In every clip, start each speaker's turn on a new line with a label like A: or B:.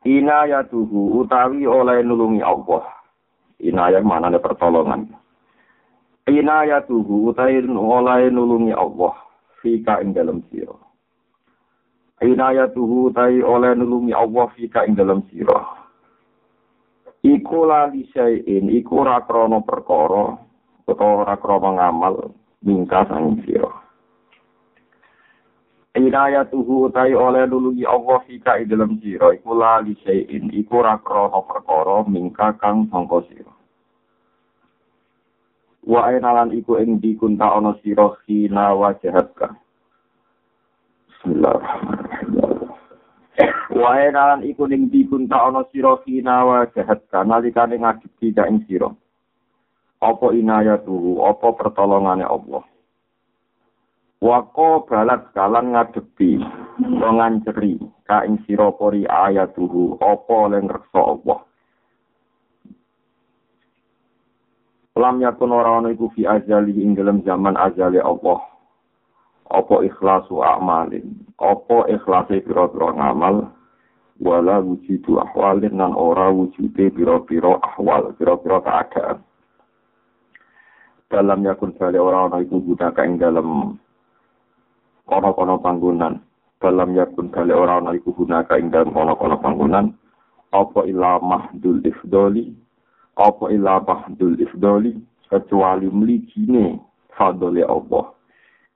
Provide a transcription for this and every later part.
A: Inayatuhu utawi oleh nulungi Allah. Inayah mana pertolongan. Inayatuhu utawi oleh nulungi Allah. Fika ing dalam siro. Inayatuhu utawi oleh nulungi Allah fika ing dalam siro. Iku lali syai'in, iku rakrono perkara, atau rakrono ngamal, mingka sang siro. Inayatuhu utai oleh nulungi Allah fika ing dalam sira iku la li iku ora krana mingka kang sangka sira. Wa enalan iku ing dikunta ana sira khina wajahatka. Bismillahirrahmanirrahim. Wa enalan iku ning dikunta ana sira khina wajahatka nalikane ngadepi ka ing sira. Apa inayatuhu, apa pertolongane Allah. Wako balat kalan ngadepi nganceri ka ing sira pori ayatuhu apa len reksa Allah. Lam yakun ora ana iku fi azali ing dalam zaman azali Allah. Apa ikhlasu amalin, apa ikhlase pira-pira ngamal wala wujudu ahwalin nan ora wujude pira-pira ahwal, pira-pira keadaan. Dalam yakun bali ora ana iku gunakan ing dalam kono-kono panggonan. Dalam yakun balik ora ana iku gunaka ing dalam kono-kono panggonan. Apa ila mahdul ifdoli? Apa ila mahdul ifdoli? Kecuali mlikine fadole Allah.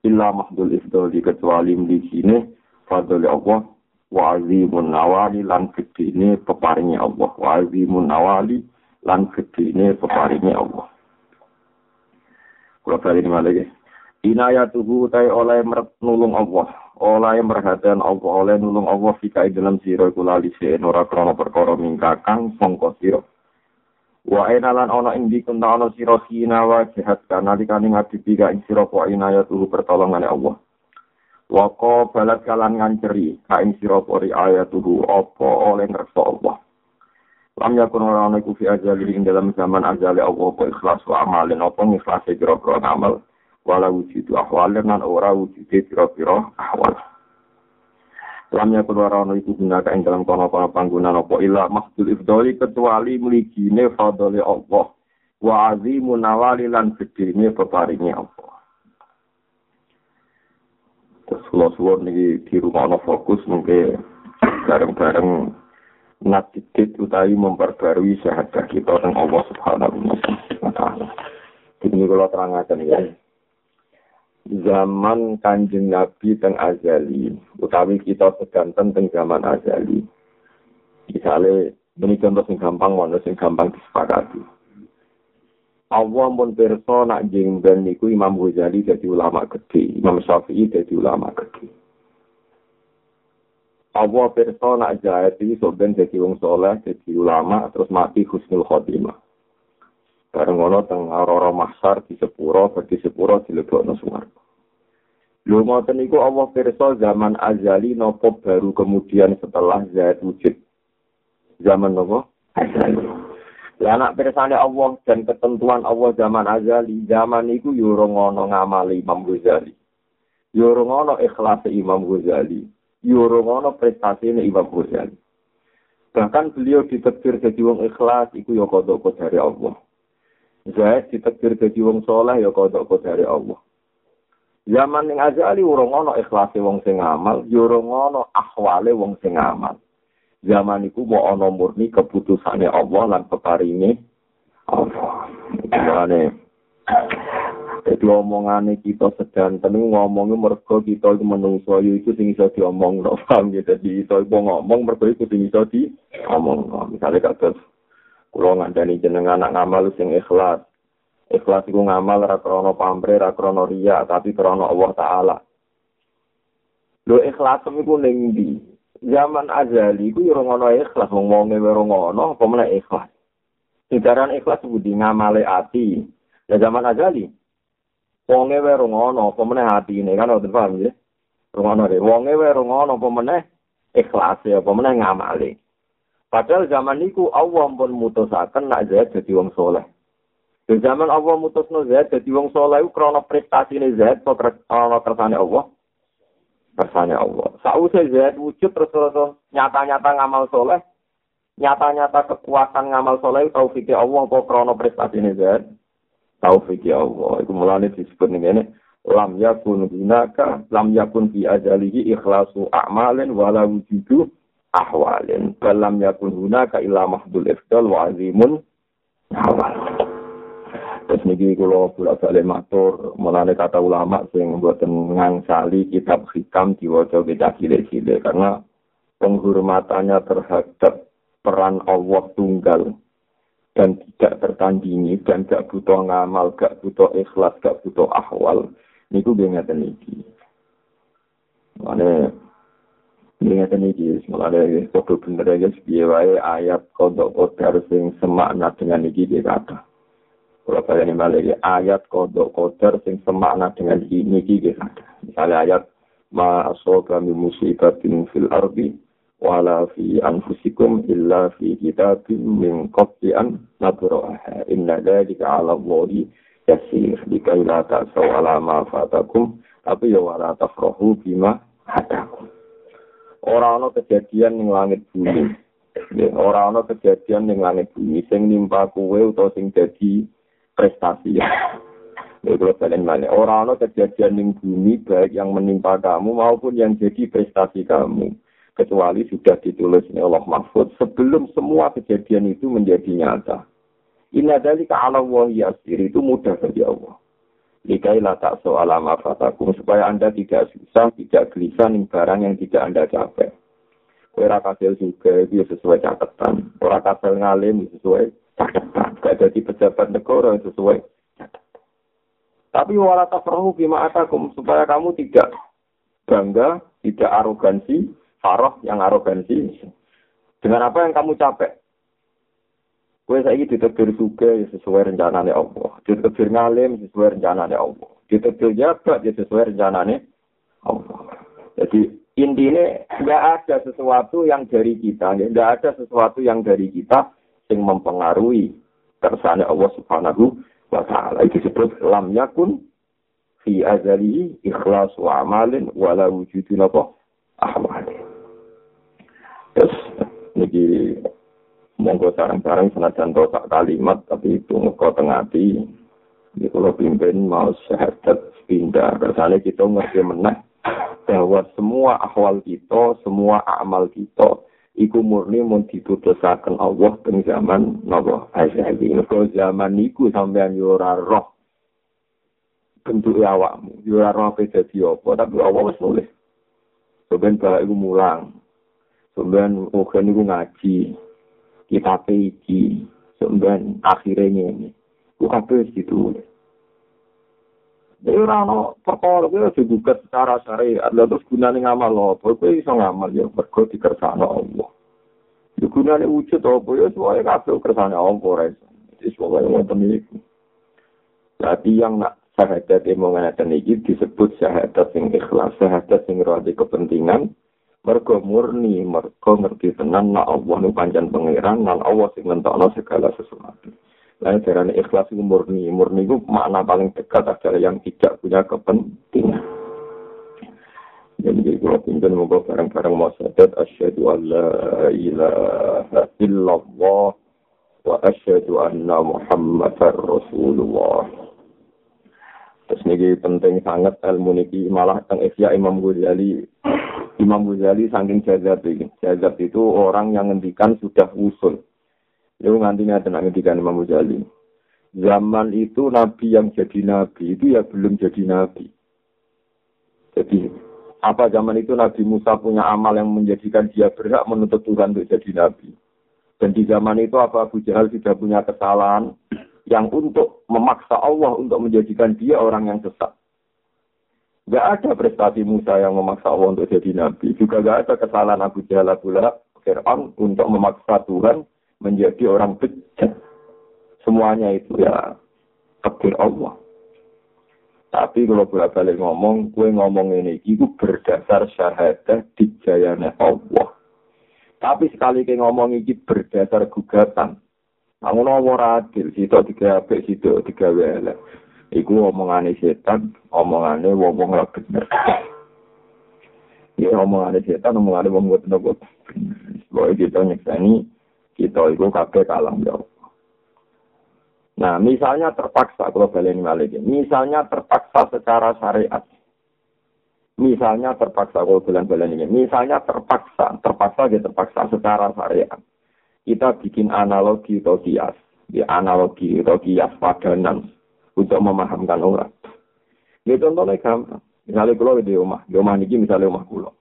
A: Illa mahdul ifdoli kecuali mlikine fadole Allah. Wa azimun nawali lan gedene peparinge Allah. Wa azimun nawali lan gedene peparinge Allah. Kali ini malah Inayatuhu tay oleh nulung Allah, oleh merhatian Allah, oleh nulung Allah fika dalam siro iku lali ora krana perkara mingkakang sangka sira. Wa enalan ana ing dikunta ana sira hina wa jahat kana dikane ngadepi ka ing sira wa inayatuhu pertolongane Allah. Wa balat kalan nganceri ka ing sira pori ayatuhu apa oleh ngersa Allah. Lam yakun ora ana iku fi ajali dalam zaman ajali Allah apa ikhlas wa amalin apa ikhlas kira-kira amal wala wujudu ahwal lan ora wujude pira-pira ahwal. Lamnya kedua orang itu gunakan ing dalam kono-kono panggunaan apa ila mahdul ifdoli kecuali meligine fadoli Allah wa azimu nawali lan gedene peparingi Allah. Terus kalau suwon ini di rumah no fokus mungkin bareng-bareng natidit utawi memperbarui syahadat kita dengan Allah subhanahu wa ta'ala. Ini kalau terangkan ya zaman kanjeng Nabi teng azali, utawi kita sedanten teng zaman azali. Misalnya, ini contoh sing gampang, mana sing gampang disepakati. Allah pun perso nak jengben niku Imam Ghazali jadi ulama gede, Imam Syafi'i jadi ulama gede. Allah perso nak jahit ini soben jadi wong soleh, jadi ulama, terus mati husnul khotimah. Bareng ngono teng Aurora Mahsar di sepuro, di sepuro dilebokno swarga. Lho ngoten niku Allah pirsa zaman azali nopo baru kemudian setelah zat wujud. Zaman nopo? Azali. Lah anak pirsane Allah dan ketentuan Allah zaman azali, zaman niku yo ora ngono ngamali Imam Ghazali. Yo ora ngono ikhlas Imam Ghazali. Yo ora ngono prestasi Imam Ghazali. Bahkan beliau ditekdir jadi wong ikhlas, iku yo kodok dari Allah. Zaid ditekdir dadi wong soleh ya kodok dari Allah. Zaman ning azali urung ana ikhlase wong sing amal, ya urung ana ahwale wong sing amal. Zaman iku mau ana murni keputusane Allah lan peparinge Allah. Mulane Jadi omongane kita sedanten ngomongnya mergo kita itu menungso itu sing iso diomong no paham ya jadi iso ngomong mergo iku sing iso diomong. Misalnya kados Kulo ngandani jenengan anak ngamal sing ikhlas. Ikhlas iku ngamal ra krana pamrih, ra krana riya, tapi krana Allah taala. Lho ikhlas iku ning ndi? zaman azali ku ora ngono ikhlas wong wong ora ngono apa meneh ikhlas. Sindaran ikhlas budi ngamale ati. Ya zaman azali. Wonge wae ngono apa meneh atine kan ora paham ya. Ngono deh. Wonge wae ngono apa meneh ikhlas ya apa meneh ngamale. Padahal zaman niku Allah pun mutusaken nak Zaid dadi wong soleh. Di zaman Allah mutusno Zaid dadi wong soleh iku krana prestasine Zaid apa krana kersane Allah? Kersane Allah. Sausé Zaid wujud terus terus nyata-nyata ngamal soleh, nyata-nyata kekuatan ngamal soleh taufik Allah apa krana prestasine Zaid? Taufik Allah. Iku mulane disebut ngene lam yakun gunaka lam yakun fi ajalihi ikhlasu a'malin wala wujudu ahwalin lam yakun gunaka illa mahdul ifdal wa azimun ahwal Terus niki kula bolak balik matur mulane kata ulama sing mboten ngangsali kitab hikam diwaca kita cilik-cilik karena penghormatannya terhadap peran Allah tunggal dan tidak tertandingi dan gak butuh ngamal, gak butuh ikhlas, gak butuh ahwal. Niku gue ngeten. Mane ngeten iki, mulane foto bener ya piye ayat kodok kodar sing semakna dengan iki dia kata. Kalau kalian balik ayat kodok kotor sing semakna dengan ini gitu. Misalnya ayat ma asoka min musibatin fil ardi wala fi anfusikum illa fi kitabim min qabli an nabraha inna dzalika 'ala Allahi yasir. Likai la ta'saw ala ma fatakum tapi ya wala tafrahu bima hadakum ora ana kejadian ning langit bumi ora ana kejadian ning langit bumi sing nimpa kuwe utawa sing dadi prestasi ya. Orang orang kejadian di bumi baik yang menimpa kamu maupun yang jadi prestasi kamu kecuali sudah ditulis oleh Allah Mahfud sebelum semua kejadian itu menjadi nyata. Inna dalika ala yasir itu mudah bagi Allah. Likailah tak soal fatakum supaya anda tidak susah, tidak gelisah nih barang yang tidak anda capek. Ora kasil juga itu sesuai catatan. Ora kasil ngalim sesuai catatan. Gak jadi pejabat negara yang sesuai catatan. Tapi wala tafrahu bima atakum supaya kamu tidak bangga, tidak arogansi, faroh yang arogansi. Dengan apa yang kamu capek? Kue saya ini ditegur juga ya sesuai rencananya Allah. Ditegur ngalim sesuai rencananya Allah. Ditegur jabat ya sesuai rencananya Allah. Jadi intinya nggak ada sesuatu yang dari kita, nggak ada sesuatu yang dari kita yang mempengaruhi kersane Allah Subhanahu wa taala. Itu disebut lam yakun fi azali ikhlas wa amalin wala wujudin apa ahwali. Terus niki monggo sarang-sarang senajan tak kalimat tapi itu ngeko tengati di kalau pimpin mau syahadat pindah. Kersane kita ngerti meneh bahwa semua ahwal kita, semua amal kita iku murni mun diputusaken Allah teng zaman napa? Azali mergo zaman niku sampean yo roh bentuk awakmu yo roh dadi apa tapi Allah wis nulis. Sampean bae iku mulang. Sampean oke niku ngaji kita iki sampean akhire ngene ku kabeh ditulis Ini orang perkara itu juga secara syariat. Lalu terus gunanya ngamal apa? Itu bisa ngamal ya. Mereka dikersana Allah. Ya gunanya wujud apa ya. Semuanya kabel kersana Allah. Jadi semuanya wonten itu. Jadi yang nak syahadat yang mengatakan ini disebut syahadat yang ikhlas. Syahadat yang rada kepentingan. Mereka murni. Mereka ngerti tenan. Nak Allah ini panjang pengiran. Nak Allah sing ngentakno segala sesuatu. Lain darah ikhlas itu murni. Murni itu makna paling dekat adalah yang tidak punya kepentingan. Jadi kalau pimpin moga bareng-bareng mau sadat asyhadu an la ilaha illallah wa asyhadu anna muhammadar rasulullah. Terus ini penting sangat ilmu niki malah tentang Ihya Imam Ghazali. Imam Ghazali saking jazab ini. Jazab itu orang yang ngendikan sudah usul. Itu nganti ngaten ngendikan Imam Ghazali. Zaman itu nabi yang jadi nabi itu ya belum jadi nabi. Jadi apa zaman itu Nabi Musa punya amal yang menjadikan dia berhak menuntut Tuhan untuk jadi nabi. Dan di zaman itu apa Abu Jahal sudah punya kesalahan yang untuk memaksa Allah untuk menjadikan dia orang yang sesat. Gak ada prestasi Musa yang memaksa Allah untuk jadi nabi. Juga gak ada kesalahan Abu Jahal Lahab, Fir'aun untuk memaksa Tuhan menjadi orang bejat. Semuanya itu ya takdir Allah. Tapi kalau bolak balik ngomong, gue ngomong ini itu berdasar syahadat dijayane Allah. Tapi sekali ke ngomong ini berdasar gugatan. Kamu nomor adil, apik, situ tiga welek. Iku omongane setan, omongane wong-wong ora bener. Ya omongane setan, omongane wong boten nopo. Boy kita nyekseni kita iku kabeh kalah ya. Nah, misalnya terpaksa kalau balik misalnya terpaksa secara syariat. Misalnya terpaksa kalau bulan-bulan ini, misalnya terpaksa, terpaksa gitu terpaksa secara syariat. Kita bikin analogi atau kias, di analogi atau kias padanan untuk memahamkan orang. Ya contohnya gampang. Misalnya kalau di rumah, di rumah ini misalnya rumah kulo.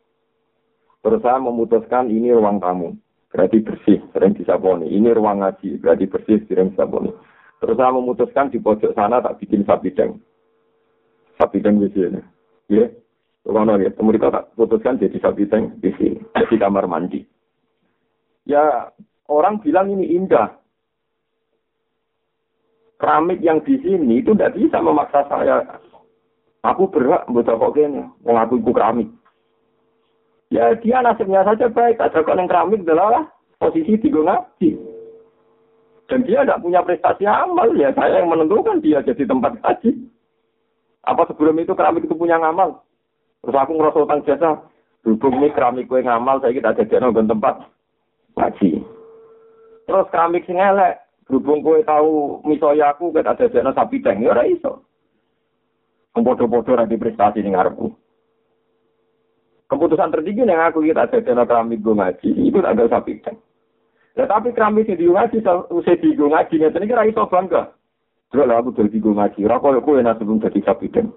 A: Terus saya memutuskan ini ruang tamu, berarti bersih, sering disaboni. Ini ruang ngaji, berarti bersih, sering disaboni. Terus saya memutuskan di pojok sana tak bikin. Sapi deng di sini. Ya, Kalau ya, mereka tak putuskan jadi sapi deng di sini, di kamar mandi. Ya, orang bilang ini indah keramik yang di sini itu tidak bisa memaksa saya. Aku berhak buat apa kene, mau aku ikut keramik. Ya dia nasibnya saja baik, ada kok yang keramik adalah posisi tiga ngaji. Dan dia tidak punya prestasi amal, ya saya yang menentukan dia jadi tempat ngaji. Apa sebelum itu keramik itu punya ngamal? Terus aku ngerasa utang jasa, berhubung ini keramik gue ngamal, saya kita jadi tempat ngaji. Terus keramik sing elek, Berhubung kowe tahu misoya aku ket ada jana sapi teng ya iso. Podo-podo ra prestasi ning ngarepku. Keputusan tertinggi yang aku kita ada jana keramik gue ngaji itu ada sapi teng. Ya tapi keramik sing di ngaji usai di gue ngaji ngeten iki ra iso bangga. Terus lah aku dadi gue ngaji, koyo kowe nek sebelum dadi sapi teng.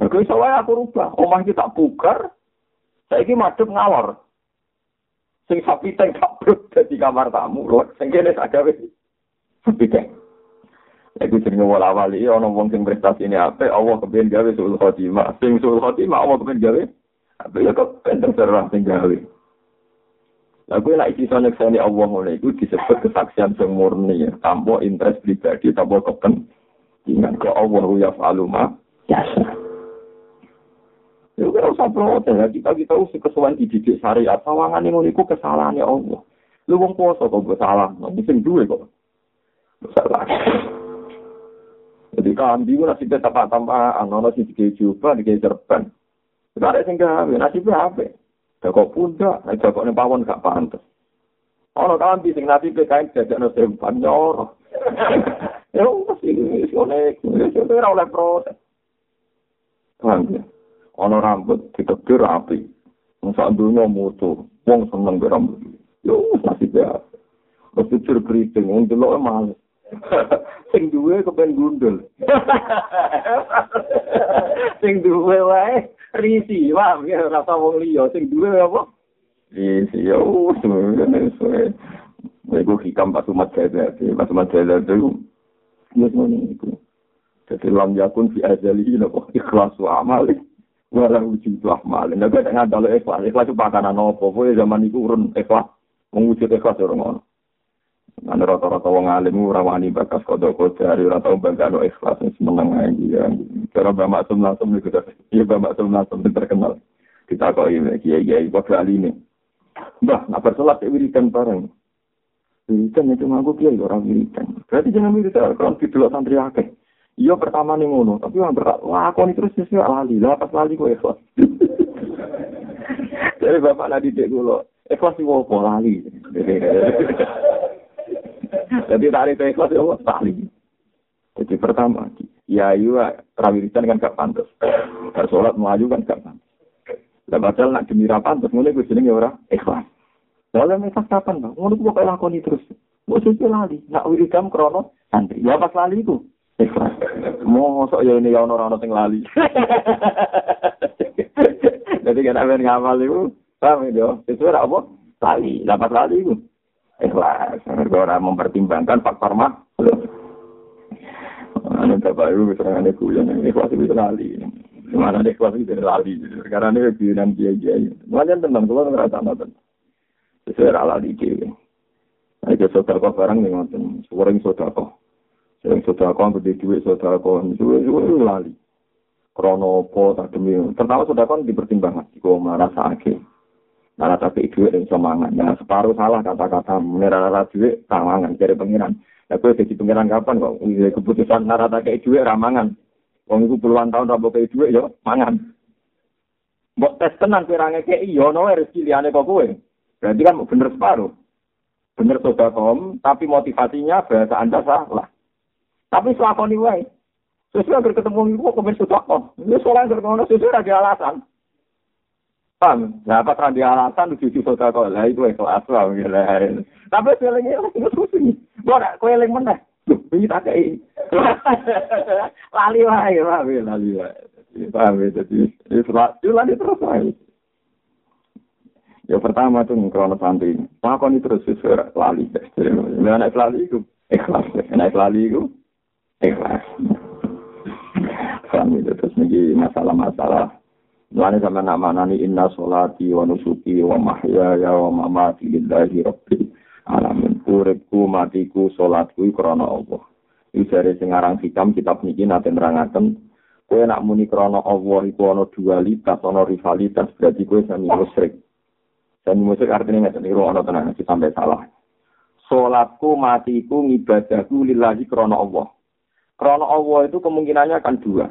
A: Wae aku rubah, omah iki tak bugar. Saiki madhep ngalor. Sing sapi teng kabrut di kamar tamu lho. Sing kene sak gawe. Sapi teng Iku jenenge wala wali ana wong sing prestasi ini apa Allah kepen gawe sul khotimah. Sing sul khotimah Allah kepen gawe. Apa ya kok penting terang sing gawe. Lah isi soalnya ke sini Allah mulai itu disebut kesaksian sing murni ya, tanpa interest pribadi, tanpa kepentingan. Ke Allah ya faluma. Ya, Ya ora usah protes ya kita kita usah kesuwen dididik syariat sawangan ngono iku kesalahan ya Allah. Lu wong poso kok mbok salah, sing duwe kok. Salah. Jadi kambi ku nasi kita tambah tambah, ana nasi tiga juta, tiga serban. Sekarang sing gawe nasi berapa? Jago pundak, jago nih pawon gak pantas. Ono kambi sing nasi kain jajak nasi serban nyoro. Ya wis iki wis oleh, wis oleh protes. Kambi. Ana rambut ditebir rapi. Wong sak dunya mutu, wong seneng be rambut. Yo masih ya. Mesti cur keriting, wong delok males. Sing duwe kepen gundul. Sing duwe wae risi, wah rasa wong liya sing duwe apa? Risi yo suwe. Iku hikam saya, pas umat saya itu, ya semuanya itu. Jadi lam yakun fi azali, ikhlas wa amali. Walau wujud ahmal. Nek gak ngandalo ikhlas, ikhlas itu pakanan apa? Kowe zaman iku urun ikhlas, mengwujud ikhlas ora ngono. Ana rata-rata wong alim ora wani bakas kodho kodari ora tau bangga ikhlas sing seneng ae ya. Cara Mbak Maksum langsung iku ya Mbak Maksum langsung terkenal. Kita kok iki kiai kiai kok aline. Mbah, nak bersolat wiridan bareng. Wiridan itu ngaku kiai orang wiridan. Berarti jangan wiridan kalau tidak santri akeh. Iya pertama nih ngono, tapi yang berat, wah aku ini terus sih lali, lah pas lali gue ikhlas. Jadi bapak nadi dek dulu, ikhlas sih mau lali. Jadi tadi itu ikhlas ya lali. Jadi pertama, ya iya rawiritan kan gak pantas. Bersolat maju kan gak pantas. Lah padahal nak demi pantas, ngono gue jenenge ora ikhlas. Lalu ikhlas kapan, Bang? Ngono kok lakoni terus. Mau suci lali, nak wiridan krono santri. Ya pas lali itu, ikhlas. Mosok ya ini ya ono-ono sing lali. Jadi kan amen ngamal itu, paham ya? Itu ora apa? Lali, dapat lali itu. Ikhlas. Mereka orang mempertimbangkan faktor mah. Anu bapak ibu serangane guyon ikhlas itu lali. Mana deh kelas itu lali. Karena ini guyonan kiai-kiai. Macam teman kalau ngerasa nonton. Sesuai lali kiai. Itu saudara barang yang nonton. Sering saudara. Sering saudara ambil duit saudara. Suwe-suwe lali. Krono tak demi. Pertama saudara dipertimbangkan. Kau merasa akhir. Nara tapi duit yang semangat. Nah, separuh salah kata-kata. Nara duit, tamangan. Jadi pengiran. Nah, gue jadi pengiran kapan kok? Keputusan nara tak duit, ramangan. Wong iku puluhan tahun ra mbok dhuwit ya mangan. Mbok tes tenan pirang ngekeki ya ono rezeki liyane kok kowe. Berarti kan bener separuh. Bener kom, tapi motivasinya bahasa Anda salah. Tapi selakoni wae. Sesuai agar ketemu ibu kok sudah kok. Ini soalnya agar ngono sesuai ada alasan. Paham? Nah, apa kan dia alasan lucu cucu kok lah itu ikhlas lah. Tapi sebenarnya itu susah. Boleh, kue yang mana? Ini tak kayak lali wae, lali lali wae. Paham ya, jadi itu lali terus wae. Ya pertama tuh krono santri. Makon itu terus sesuai lali. Nah, anak lali itu ikhlas. Anak lali itu ikhlas. Itu terus nih masalah-masalah. Mulane sama nak manani inna sholati wa nusuki wa mahyaya wa mamati lillahi rabbil alamin. Uripku, matiku, sholatku krana Allah. Iki dari sing aran hikam kitab niki nate nerangaken kowe nak muni krana Allah iku ana dualitas, ana rivalitas, berarti kowe sami musyrik. Sami musyrik artinya ngeten niku ana tenan sampai salah. Salatku, matiku, ngibadahku lillahi krana Allah. Krana Allah itu kemungkinannya akan dua.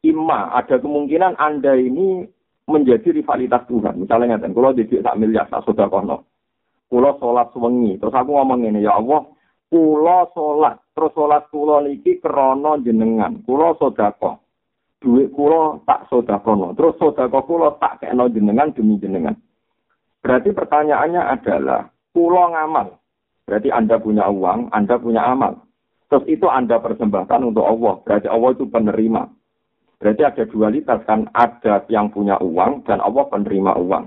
A: Ima, ada kemungkinan Anda ini menjadi rivalitas Tuhan. Misalnya ngeten, kalau di tak miliar, tak sudah kono. Kalau sholat sewengi, terus aku ngomong ini, ya Allah, Kulo salat, terus salat kulo niki krana jenengan. Kulo sedekah. Duit kulo tak sedekah. Terus sedekah kulo tak kena jenengan demi jenengan. Berarti pertanyaannya adalah kulo ngamal. Berarti Anda punya uang, Anda punya amal. Terus itu Anda persembahkan untuk Allah. Berarti Allah itu penerima. Berarti ada dualitas kan, ada yang punya uang dan Allah penerima uang.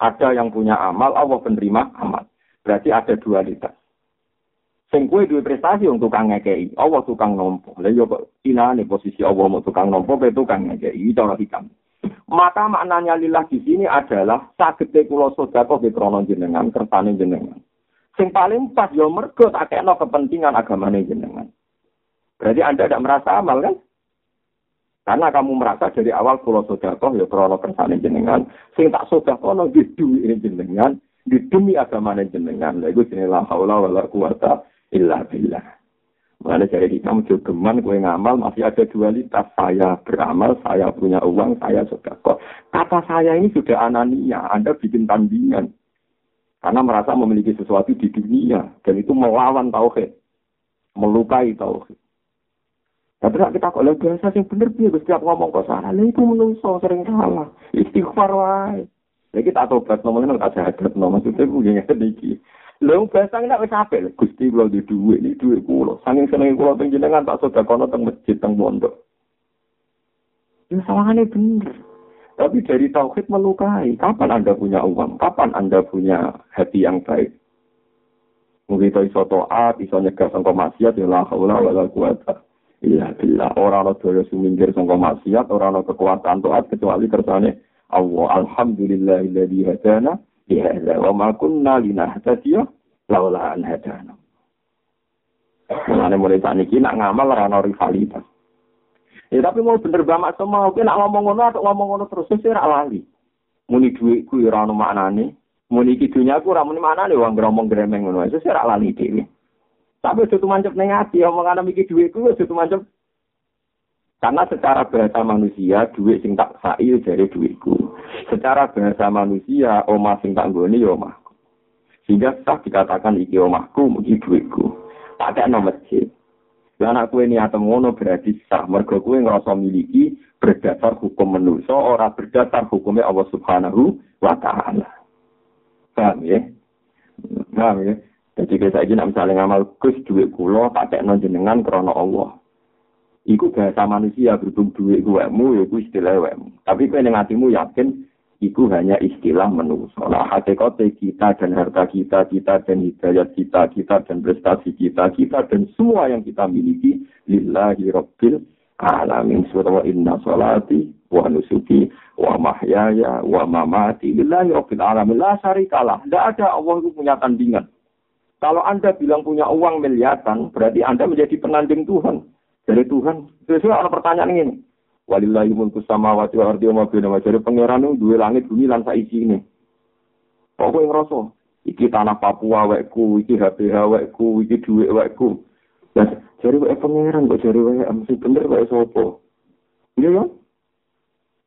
A: Ada yang punya amal, Allah penerima amal. Berarti ada dualitas. Sing kue duwe prestasi untuk tukang ngekei, Allah tukang nompo. Lah yo nih posisi Allah mau tukang nompo, pe tukang ngekei, cara hikam. Maka maknanya lillah di sini adalah sagete kula sedekah krono jenengan, kersane jenengan. Sing paling pas yo mergo tak kena kepentingan agamane jenengan. Berarti Anda tidak merasa amal kan? Karena kamu merasa dari awal pulau sodakoh ya krono kersane jenengan, sing tak sodakoh no di ini jenengan, di demi agamane jenengan. Lagu sini la haula wala quwata illa billah. Mana dari kita geman kue ngamal masih ada dualitas. Saya beramal, saya punya uang, saya sudah kok. Kata saya ini sudah anania. Anda bikin tandingan. Karena merasa memiliki sesuatu di dunia. Dan itu melawan tauhid. Melukai tauhid. Tapi tak kita kok lagi biasa sih bener dia setiap ngomong kok salah. itu menungso sering salah. Istighfar wae. Ya kita tobat ngomongnya tak sehat. Maksudnya gue yang sedikit. Lha basang nek wis apik, Gusti kula di dhuwit iki dhuwit kula. Saking senenge kula teng jenengan tak sedakono teng masjid teng pondok. Ya salahane bener. Tapi dari tauhid melukai. Kapan Anda punya uang? Kapan Anda punya hati yang baik? Mungkin itu iso to'at, iso nyegah sangka maksiat, ya la haula wa la. Iya, bila orang ada daya suminggir sangka maksiat, orang ada kekuatan to'at, kecuali kersane Allah. Alhamdulillahilladzi hadana Ya, wa ma kunna linahtadiya laula an hadana. Mulane mulai ini nak ngamal rana rivalitas. Ya tapi mau bener banget semua, oke nak ngomong ngono atau ngomong ngono terus sih rak lali. Muni duitku ya ora ono maknane. Muni iki dunyaku ora muni maknane wong ngomong gremeng ngono. Sesuk rak lali dhewe. Tapi itu mancep ning ati omongan iki duitku wis itu mancep karena secara bahasa manusia, duit sing tak sai dari duitku. Secara bahasa manusia, omah sing tak nggone ya omahku. Sehingga sah dikatakan iki omahku, iki duitku. Tak ada masjid. Dan aku ini atau ngono berarti sah. Mergo kue ngerasa miliki berdasar hukum manusia, orang berdasar hukumnya Allah Subhanahu wa Ta'ala. Paham ya? Paham ya? Jadi kita ingin misalnya ngamal kus duit kulo, tak ada jenengan karena Allah. Iku bahasa manusia berhubung duit gue mu, ya gue istilah gue Tapi kue yang hatimu yakin itu hanya istilah manusia. Nah, hakikatnya kita dan harta kita, kita dan hidayat kita, kita dan prestasi kita, kita dan semua yang kita miliki, lillahi rabbil alamin. Surah inna salati wa nusuki wa mahyaya wa mamati lillahi rabbil alamin. La syarikalah. Tidak ada Allah itu punya tandingan. Kalau Anda bilang punya uang miliaran, berarti Anda menjadi penanding Tuhan. Dari Tuhan. Sesuai ada pertanyaan ini. Walillahi mulku samawati wa ardi wa ma bainahuma. Jadi pangeran dua langit bumi lan isi ini. Kok kowe ngrasa iki tanah Papua wekku, iki HPH wekku, iki duit wekku. Nah, jadi wek pangeran kok jadi wek mesti bener wek sapa? Iya ya?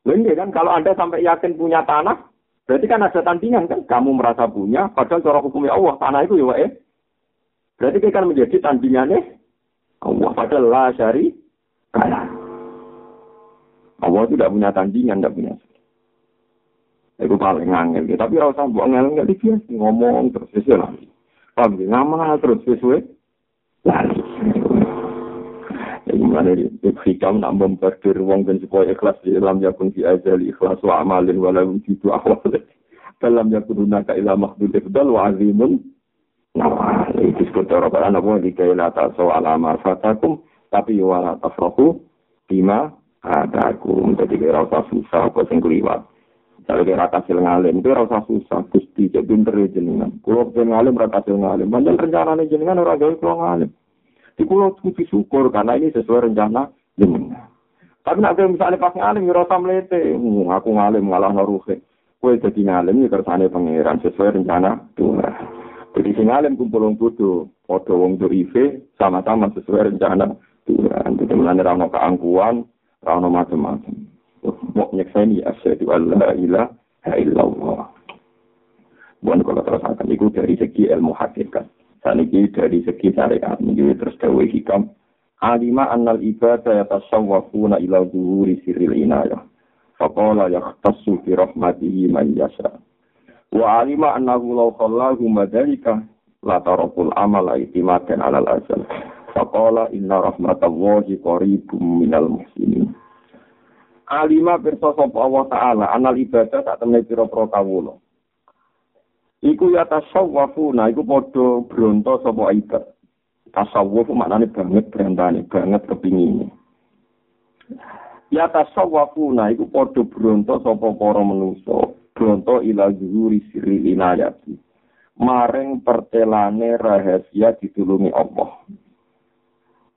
A: Lha kan kalau Anda sampai yakin punya tanah, berarti kan ada tandingan kan kamu merasa punya padahal cara hukumnya Allah tanah itu ya wek. Berarti kan menjadi tandingannya Allah padahal la syari kalah. Allah itu tidak punya tandingan, tidak punya. Itu paling angel. Tapi kalau usah buat angel, nggak biasa ngomong terus sesuai lagi. Paham ya? Ngamal terus sesuai lagi. Jadi mana? Hikam nak memperdir wong dan supaya ikhlas di dalam yakun fi ajali ikhlas wa amalin walau jitu awal. Dalam yakun hunaka ila makhdul ifdal wa azimun Nah, itu disebut orang apa di kaila soal amal fatakum tapi wala tafrahu bima ada aku jadi kira usah susah apa sing kliwat. Kalau kira kasil ngalim itu rasa susah. Gusti jadi pinter ya jenengan. Kalau kira ngalim rasa kasil ngalim. Banyak rencana nih jenengan orang gawe kalau ngalim. Di pulau kudu syukur karena ini sesuai rencana jenengan. Tapi nak misalnya pas ngalim ya rasa melete. Hmm, aku ngalim ngalah naruhe kue jadi ngalim ya kersane pangeran sesuai rencana Tuhan. Jadi si ngalim kumpul wong bodoh podo wong dorife sama-sama sesuai rencana Tuhan. Jadi melanda rano keangkuhan Rano macam-macam. Mau nyekseni asyhadu alla ilaha illallah. Bukan kalau terus akan itu dari segi ilmu hakikat. Dan ini dari segi syariat. Ini terus dawe hikam. Alima annal ibadah yatasawwafuna ila zuhuri siril inayah. Faqala yakhtassu fi rahmatihi man yasha. Wa alima annahu law khallahu madalika la tarakul amala itimadan alal azal. Faqala inna rahmatallahi qaribum minal muhsinin. Alima pirsa sapa Allah taala anal ibadah tak temne pira-pira kawula. Iku ya tasawwufuna iku padha bronto sapa ibadah. Tasawuf maknane banget berantane, banget kepingine. Ya tasawwufuna iku padha bronto sapa para manusa, bronto ila zuhuri sirri inayati. Maring pertelane rahasia ditulungi Allah.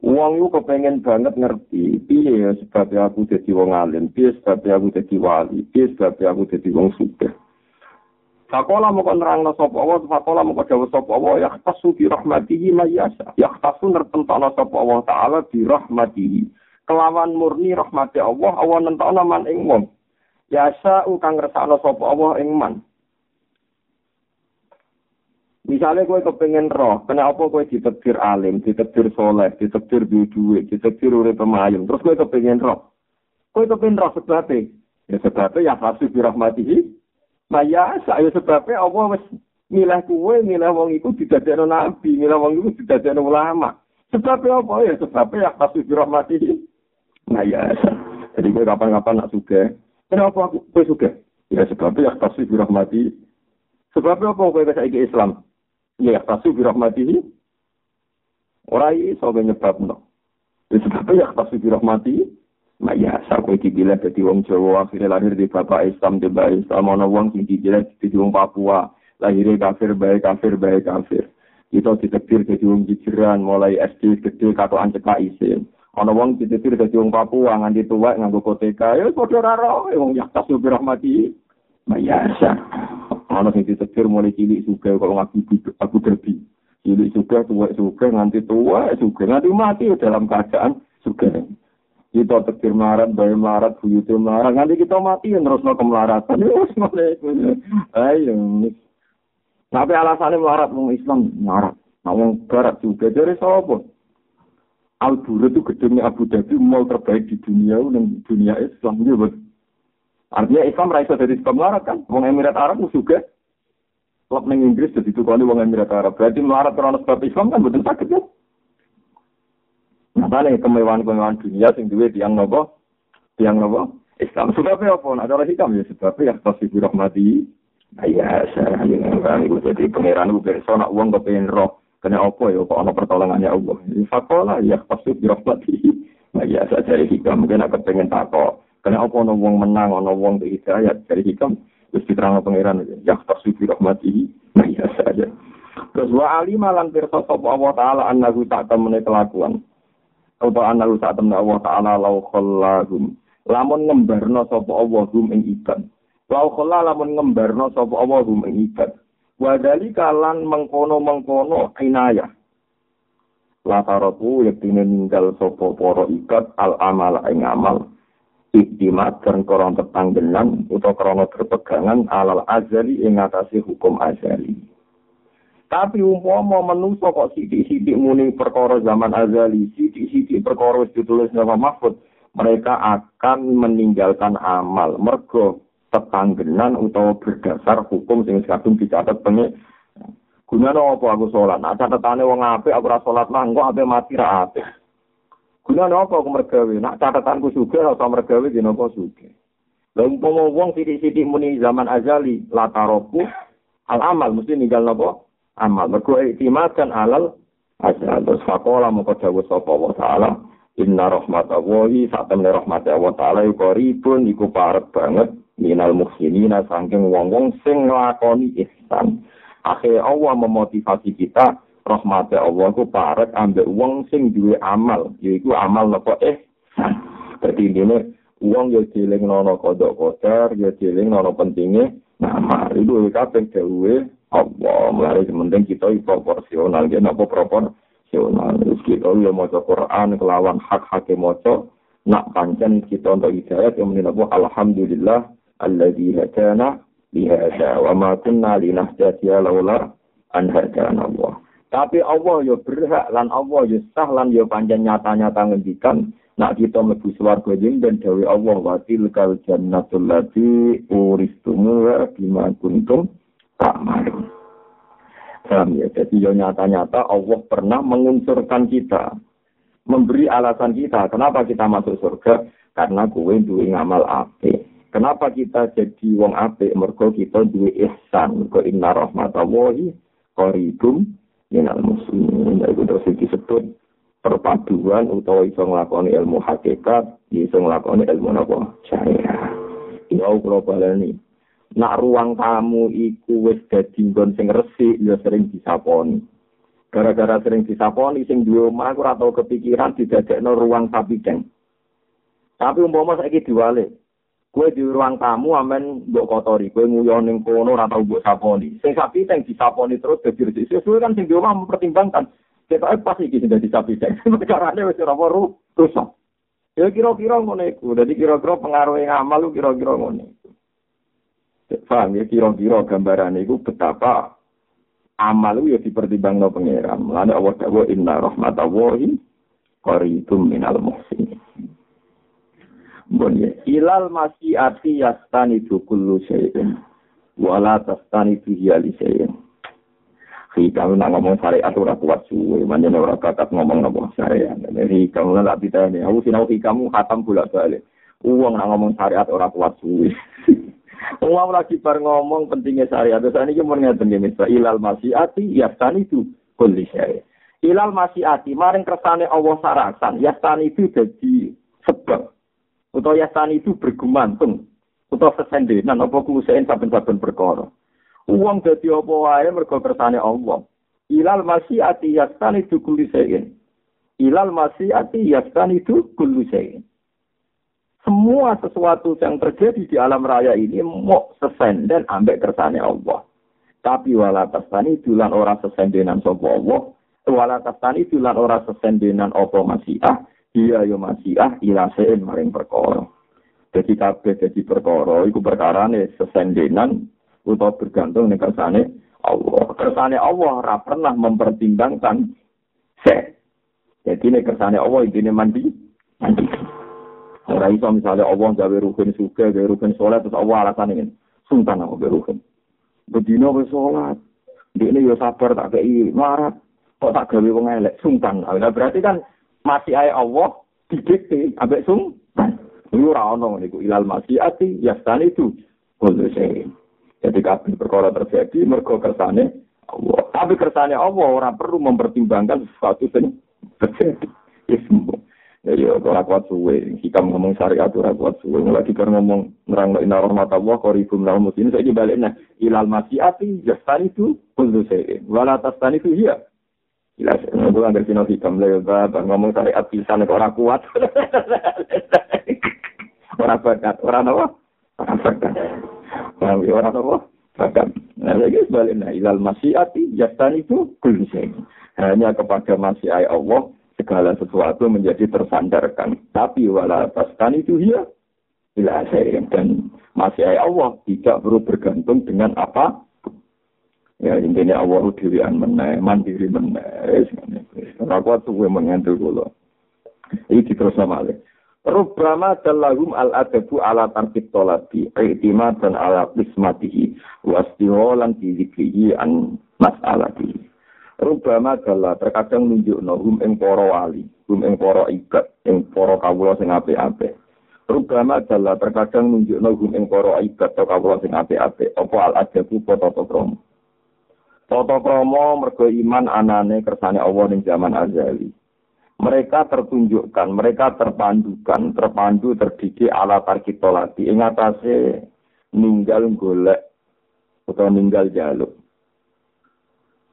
A: Wong itu kepengen banget ngerti, piye ya sebabnya aku jadi wong alim, piye sebabnya aku jadi wali, piye sebabnya aku jadi wong suka. Fakola mau nerang sapa Allah, fakola mau jawab sapa Allah, ya tasu bi rahmatihi mayasa, ya tasu nertentana sapa Allah taala bi rahmatihi. Kelawan murni rahmati Allah, Allah nentokno man ing wong. Yasa kang ngersakno sapa Allah ing man. Misalnya gue kepengen roh, kenapa gue ditekdir alim, ditekdir soleh, ditekdir duit, ditekdir urip pemayung, terus gue kepengen roh. Gue kepengen roh sebabnya. Ya sebabnya ya fasih birahmatihi. Nah ya, saya sebabnya Allah wis milah kue, milah wong iku didadekno nabi, milah wong iku didadekno ulama. Sebabnya apa ya? Sebabnya ya fasih birahmatihi. Nah ya, jadi gue kapan-kapan nak suka. Kenapa aku gue suka? Ya sebabnya ya fasih birahmatihi. Sebabnya apa gue bisa Islam? Ya tasu bi rahmatihi ora iso nyebabno. Wis sebab ya tasu bi rahmatihi Ma ya, saku iki gila dadi wong Jawa akhirnya lahir di bapak Islam di bapak Islam ana wong sing gila dadi wong Papua. Lahir kafir baik kafir baik kafir. Kita ditektir dadi wong jijiran mulai SD gede kato anceka isin. Ana wong ditektir dadi wong Papua nganti tuwa nganggo koteka. Ya padha ora wong ya tasu bi rahmatihi Ma ya, Ana sing ditegir mulai cilik suka kalau ngaku aku derbi. Cilik suka, tua suka, nganti tua suka, nganti mati dalam keadaan suka. Kita tegir melarat, bayi melarat, buyute melarat, nganti kita mati yang terus no kemelaratan. Ayo. Tapi alasannya melarat, mau Islam melarat. Mau barat juga dari sapa? Al itu gedungnya Abu Dhabi mall terbaik di dunia dan dunia Islam. Dia Artinya Islam raiso dari sebab melarat kan. Wong Emirat Arab juga. Klub neng Inggris jadi tukani wong Emirat Arab. Berarti melarat karena sebab Islam kan betul sakit. Nah, nih kemewahan-kemewahan dunia sing duwe tiang nopo? Tiang nopo? Islam sebabnya apa? Nah, cara hikam ya sebabnya yang pasti rahmati. Nah, ya, saya kan itu jadi pangeran itu besok nak uang kepengen roh. Kena apa ya? Kok ada pertolongannya Allah. Fakola ya pasti rahmati. Nah, ya, saya cari hikam. Mungkin aku pengen takut. Kena apa ada uang menang, uang di hidayat. Cari hikam. Terus diterang pangeran. Ya pasti rahmati. Nah, ya, saja. Terus wa alima lan pirsa sapa Allah taala annahu tak temene kelakuan. Apa annahu tak temene Allah taala lau khallahum. Lamun ngembarno sapa Allah hum ing ibad. Lau khallah lamun ngembarno sapa Allah hum ing ibad. Wa dalika lan mengkono-mengkono inayah. Lataratu yektine ninggal sapa para ikat al amal ing amal. Iktimat dan korong tetanggenan utawa krana berpegangan alal azali ing atase hukum azali. Tapi umpama manusa kok sithik-sithik muni perkara zaman azali, sithik-sithik perkara ditulis nama Mahfud, mereka akan meninggalkan amal mergo tetanggenan utawa berdasar hukum sing kadung dicatat pengen Gunane apa aku salat? Nah, catatane wong apik aku ora salat mah engko ape mati ra apik. Gunane apa aku mergawe? Nak catatanku sugih ora mergawe dina apa sugih. Lah umpama wong sithik-sithik muni zaman azali lataroku al amal mesti ninggal napa? amal. Mergo iktimadan alal asal terus fakola moko dawuh sapa wa taala inna rahmatallahi temne rahmat Allah taala iku ribun iku parek banget minal muhsinina saking wong-wong sing nglakoni ihsan. Akhirnya Allah memotivasi kita rahmat Allah ku parek ambek wong sing duwe amal. Yaiku amal napa? Ihsan. Dadi ini uang ya jeling nono kodok kotor, ya jeling nono pentingnya nama. Itu kabeh dawuhe Allah. Mulai penting kita proporsional. Ya napa proporsional? Kita ya maca Quran kelawan hak-hak maca. Nak pancen kita untuk hidayat yang menilai alhamdulillah alladzi hadana lihada wa ma kunna linahtadiya laula an hadana Allah tapi Allah ya berhak lan Allah ya sah lan ya panjang nyata-nyata ngendikan nak kita mlebu swarga dan dawe Allah wa tilkal jannatul lati uristumuha bima kuntum tak malu. Paham ya? Jadi ya nyata-nyata Allah pernah mengunsurkan kita. Memberi alasan kita. Kenapa kita masuk surga? Karena gue duwe ngamal ape. Kenapa kita jadi wong ape? Mergo kita duwe ihsan. Mergo inna rahmatallahi qaribum minal muslimin. Itu terus disebut perpaduan utawa iso nglakoni ilmu hakikat, iso nglakoni ilmu napa? Syariah. Ya Allah baleni nak ruang tamu iku wis dadi nggon sing resik ya sering disaponi. Gara-gara sering disaponi sing duwe omah ora tau kepikiran didadekno ruang sapi deng. Tapi umpama saiki diwale, kowe di ruang tamu amen mbok kotori, kowe nguyon ning kono ora tau mbok saponi. Sing sapi deng disaponi terus dadi resik. Sesuai kan sing duwe omah mempertimbangkan kita pas iki sing dadi sapi deng. Perkarane wis ora rusak. Ya kira-kira ngono iku. Dadi kira-kira pengaruh ngamal kira-kira ngono. Paham ya kira-kira gambaran itu betapa amal itu ya dipertimbang no pangeran. Mulane Allah dawuh inna rahmatallahi qaribum minal muhsinin. Bon ya, ilal masyiati yastani kullu syai'in wala tastani fihi ali syai'in. Hikam nak ngomong syariat ora kuat suwe, manjen ora kakat ngomong nopo syariat. Jadi kamu lah pitane, aku sinau hikamu khatam bolak balik. Uang nak ngomong syariat ora kuat suwe. Uang lagi bar ngomong pentingnya syariat. Terus ini mau ngeten ya misal ilal masyiati yastani itu kulli syariat. Ilal masyiati maring kersane Allah sarasan yastani itu jadi sebab atau yastani itu bergumantung atau sesendenan apa kuusain saben-saben perkara. Uang dadi apa wae mergo kersane Allah. Ilal masyiati yastani itu kulli syariat. Ilal masyiati yastani itu kulli syariat semua sesuatu yang terjadi di alam raya ini mau sesenden ambek kersane Allah. Tapi wala tastani dulan ora sesendenan sapa Allah. Wala tastani dulan ora sesendenan apa masiah. Iya yo masiah ilasein maring perkara. Jadi kabeh jadi perkara iku perkarane sesendenan utawa bergantung ning kersane Allah. Kersane Allah ora pernah mempertimbangkan se. Jadi nek kersane Allah intine mandi mandi. Ora iso misalnya Allah gawe rukun suka, gawe rukun sholat, terus Allah alasan ini. Sultan aku gawe rukun. Bedino ke sholat. Dia ini ya sabar tak kei marat. Kok tak gawe wong elek. Nah, berarti kan masih ayah Allah didikte ambek sultan. Iku ora ono niku ilal masyiati yastani itu kullu. Jadi kabeh perkara terjadi mergo kersane Allah. Tapi kersane Allah ora perlu mempertimbangkan sesuatu sing terjadi. Ya ya ora kuat suwe. Hikam ngomong syariat ora kuat suwe. Lagi kan ngomong nerang rahmat Allah qaribum lahum muslimin. Saya baliknya ilal masyiati yastani itu kullu syai'in. Wala tastani itu iya. Jelas, aku nggak ngerti nabi kamle ngomong syariat bisa nih orang kuat. orang bakat, orang apa? Orang bakat. Orang orang apa? Bakat. Nah, lagi sebaliknya ilal masyiati jastan itu kuliseng. Hanya kepada masyiai Allah segala sesuatu menjadi tersandarkan. Tapi wala taskan itu ya saya dan masyiai Allah tidak perlu bergantung dengan apa Ya intinya Allah dirian meneh, mandiri meneh. Ora kuat suwe mengentul kula. Iki terus malih. Rubbama dalahum al-adabu ala tarkib tolabi, i'timad dan ala qismatihi, wastiholan dizikrihi an mas'alatihi. Rubbama dalah terkadang nunjuk hum ing para wali, hum ing para ibad, ing para kawula sing apik-apik. Rubbama dalah terkadang nunjuk hum ing para ibad atau kawula sing apik-apik, apa al-adabu tata krama. Toto kromo mergo iman anane kersane Allah ning zaman azali. Mereka tertunjukkan, mereka terpandukan, terpandu terdidik ala tarkitolati. Ing atase ninggal golek atau ninggal jaluk.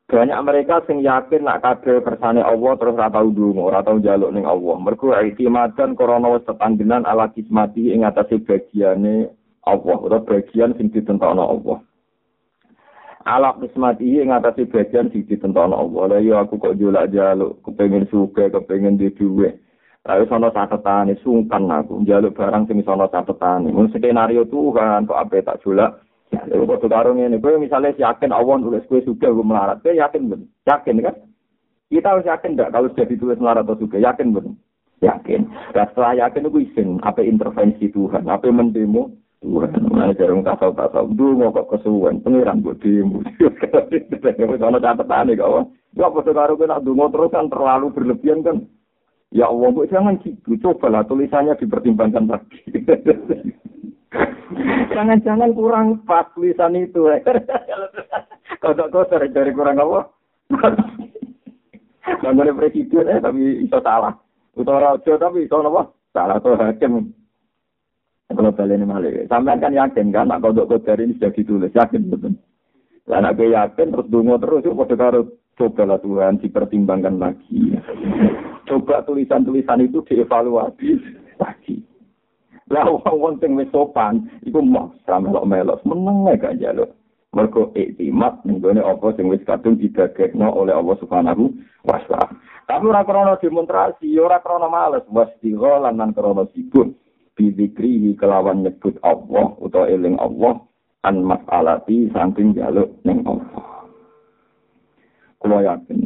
A: Banyak mereka sing yakin nak kabeh kersane Allah terus ora tau ndonga, ora tau njaluk ning Allah. Mergo itimadan krana wis tetanggenan ala kismati ing atase bagiane Allah utawa bagian sing ditentokno Allah. Ala kismati ing ngatasi bagian sing ditentono Allah. Lah ya aku kok jolak jaluk, kepengin suka, kepengin di duwe. Lalu sono catetane sungkan aku njaluk barang sing sono catetane. Mun skenario Tuhan kok ape tak jolak. Ya, lha kok karo ngene, kowe misale yakin Allah nulis kowe suka gue melarat, kowe yakin ben? Yakin kan? Kita harus yakin enggak kalau sudah ditulis melarat atau suka, yakin ben? Yakin. Dan setelah yakin itu izin, apa intervensi Tuhan, apa mendemo, Tuhan, mana jarang tasau tasau, dulu kok kesuwen, pengiran buat dimu. Kalau catatan nih kawan, ya apa sekarang kena dungo terus kan terlalu berlebihan kan? Ya Allah, bu jangan gitu, cobalah tulisannya dipertimbangkan lagi. Jangan-jangan kurang pas tulisan itu. Kodok-kodok dari kurang apa? Boleh presiden eh, tapi itu salah. Utara raja tapi itu apa? Salah tuh hakim. Kalau ini malah, sampai kan yakin kan, nak kodok kodok ini sudah ditulis, yakin betul. Lah anak gue yakin terus dungo terus, yuk pada karo cobalah Tuhan dipertimbangkan lagi. Coba tulisan-tulisan itu dievaluasi lagi. Lah wong sing wis sopan, iku mau melok melok meneng gak jaluk. Mergo iktimat ning gone apa sing wis kadung didagekno oleh Allah Subhanahu wa taala. Tapi ora krana demonstrasi, ora krana males, wasdira lan lan krana sibuk. Bidikrihi kelawan nyebut Allah utawa eling Allah an mas'alati saking jaluk ning Allah. Kulo yakin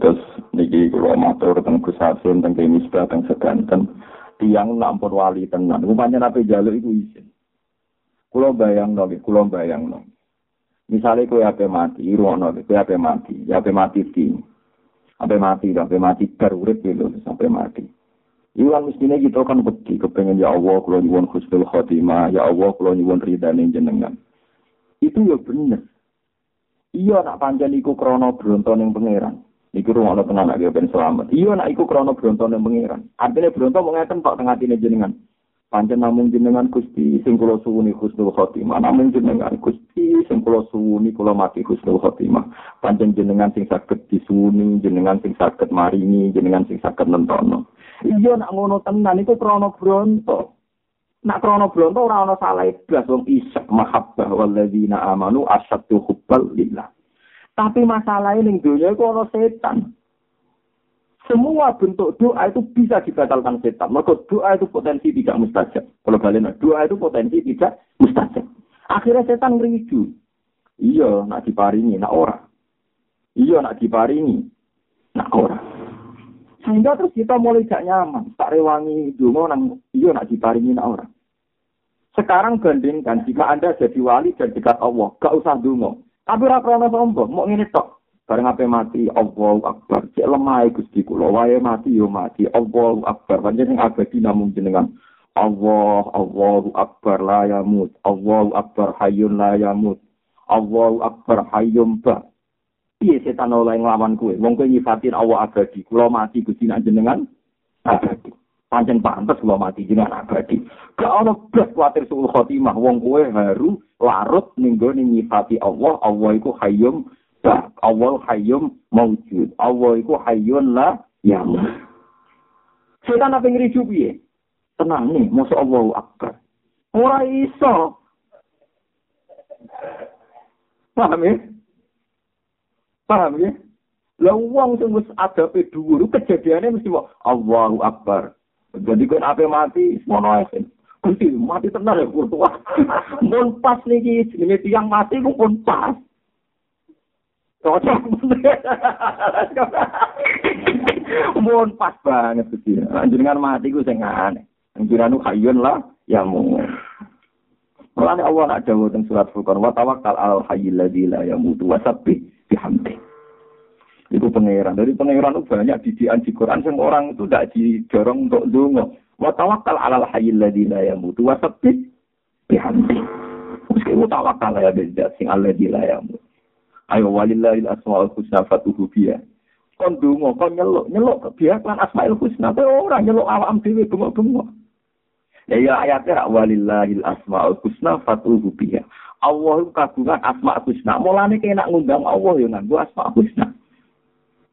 A: terus niki kulo matur teng Gus Hasim teng Misbah teng sedanten tiang nampun wali tenan. Rupanya nape jaluk iku isin. Kulo bayang no, kulo bayang no. Misalnya kue ape mati, irono, kue ape mati, ape mati di, ape mati, ape mati, berurit gitu, sampai mati. Iwan mestinya kita kan beti kepengen ya Allah kalau nyuwun khusnul khotimah, ya Allah kalau nyuwun ridane jenengan. Itu ya bener. Iya nak panjang iku krono bronton yang pangeran. Iku rumah lo tenang lagi ben selamat. Iya nak iku krono bronton yang pangeran. Artinya bronton mau ngeten pak tengah tine jenengan. Panjang namun jenengan kusti sing kula suwuni khusnul khotimah. Namun jenengan kusti sing kula suwuni kula mati khusnul khotimah. Panjang jenengan sing sakit disuwuni, jenengan sing sakit marini, jenengan sing sakit nentono. Iya nak ngono tenan iku krana bronto. Nak krana bronto ora ana salah blas wong isek mahabbah walladzina amanu asyaddu hubbal lillah. Tapi masalahnya ning dunia iku ana setan. Semua bentuk doa itu bisa dibatalkan setan. Maka doa itu potensi tidak mustajab. Kalau balik doa itu potensi tidak mustajab. Akhirnya setan ngeridu. Iya, nak diparingi, nak ora. Iya, nak diparingi, nak ora. Sehingga terus kita mulai gak nyaman. Tak rewangi dungo nang iya nak diparingi nak orang. Sekarang bandingkan jika Anda jadi wali dan dekat Allah, gak usah dungo. Tapi ora krana sombong, mau ngene tok. Bareng ape mati, Allahu Akbar. Cek lemah Gusti kula, wae mati yo mati. Allahu Akbar. Panjenengan abadi namun jenengan. Allah, Allahu Akbar la yamut. Allahu Akbar hayyun la yamut. Allahu Akbar hayyum ba. Piye setan oleh nglawan kowe? Wong kowe nyifatin Allah abadi. Kula mati Gusti jenengan abadi. Pancen pantes kula mati jenengan abadi. Gak ono blas kuwatir suul khotimah. Wong kowe haru larut ning gone nyifati Allah. Allah iku hayyum ba. Allah hayyum maujud. Allah iku hayyun la yamut. Setan apa ngriju piye? tenang nih, masya Allah akbar. Ora iso. Paham ya? Paham ya? Lah wong sing wis adabe dhuwur kejadiannya mesti mau Allahu Akbar. Jadi kan apa mati semono ae. Kunti mati tenar ya kurtua. Mun pas niki jenenge tiyang mati ku pun pas. Cocok. Mun pas banget iki. Jenengan mati ku sing aneh. Jenengan hayyun lah ya mu. Mulane Allah nak dawuh teng surat Furqan wa tawakkal al hayyil ladzi la yamutu wa sabbih bihamdi. Itu pangeran. Dari pangeran itu banyak didikan di Quran yang orang itu tidak didorong untuk dungo. Wa tawakkal alal hayyil ladzi la yamutu wa sabbih bihamdi. Meski wa tawakal ya beda sing alladzi la yamutu. Ayo walillahil asmaul husna fatuhu biya. Kon dungo, kon nyeluk, nyeluk biarkan asmaul husna. Kowe ora nyeluk awam dhewe bengok-bengok. Ya ya ayatnya walillahil asmaul husna fatuhu biha. Allah kagungan asma husna. Mulane kena ngundang Allah ya nganggo asma husna.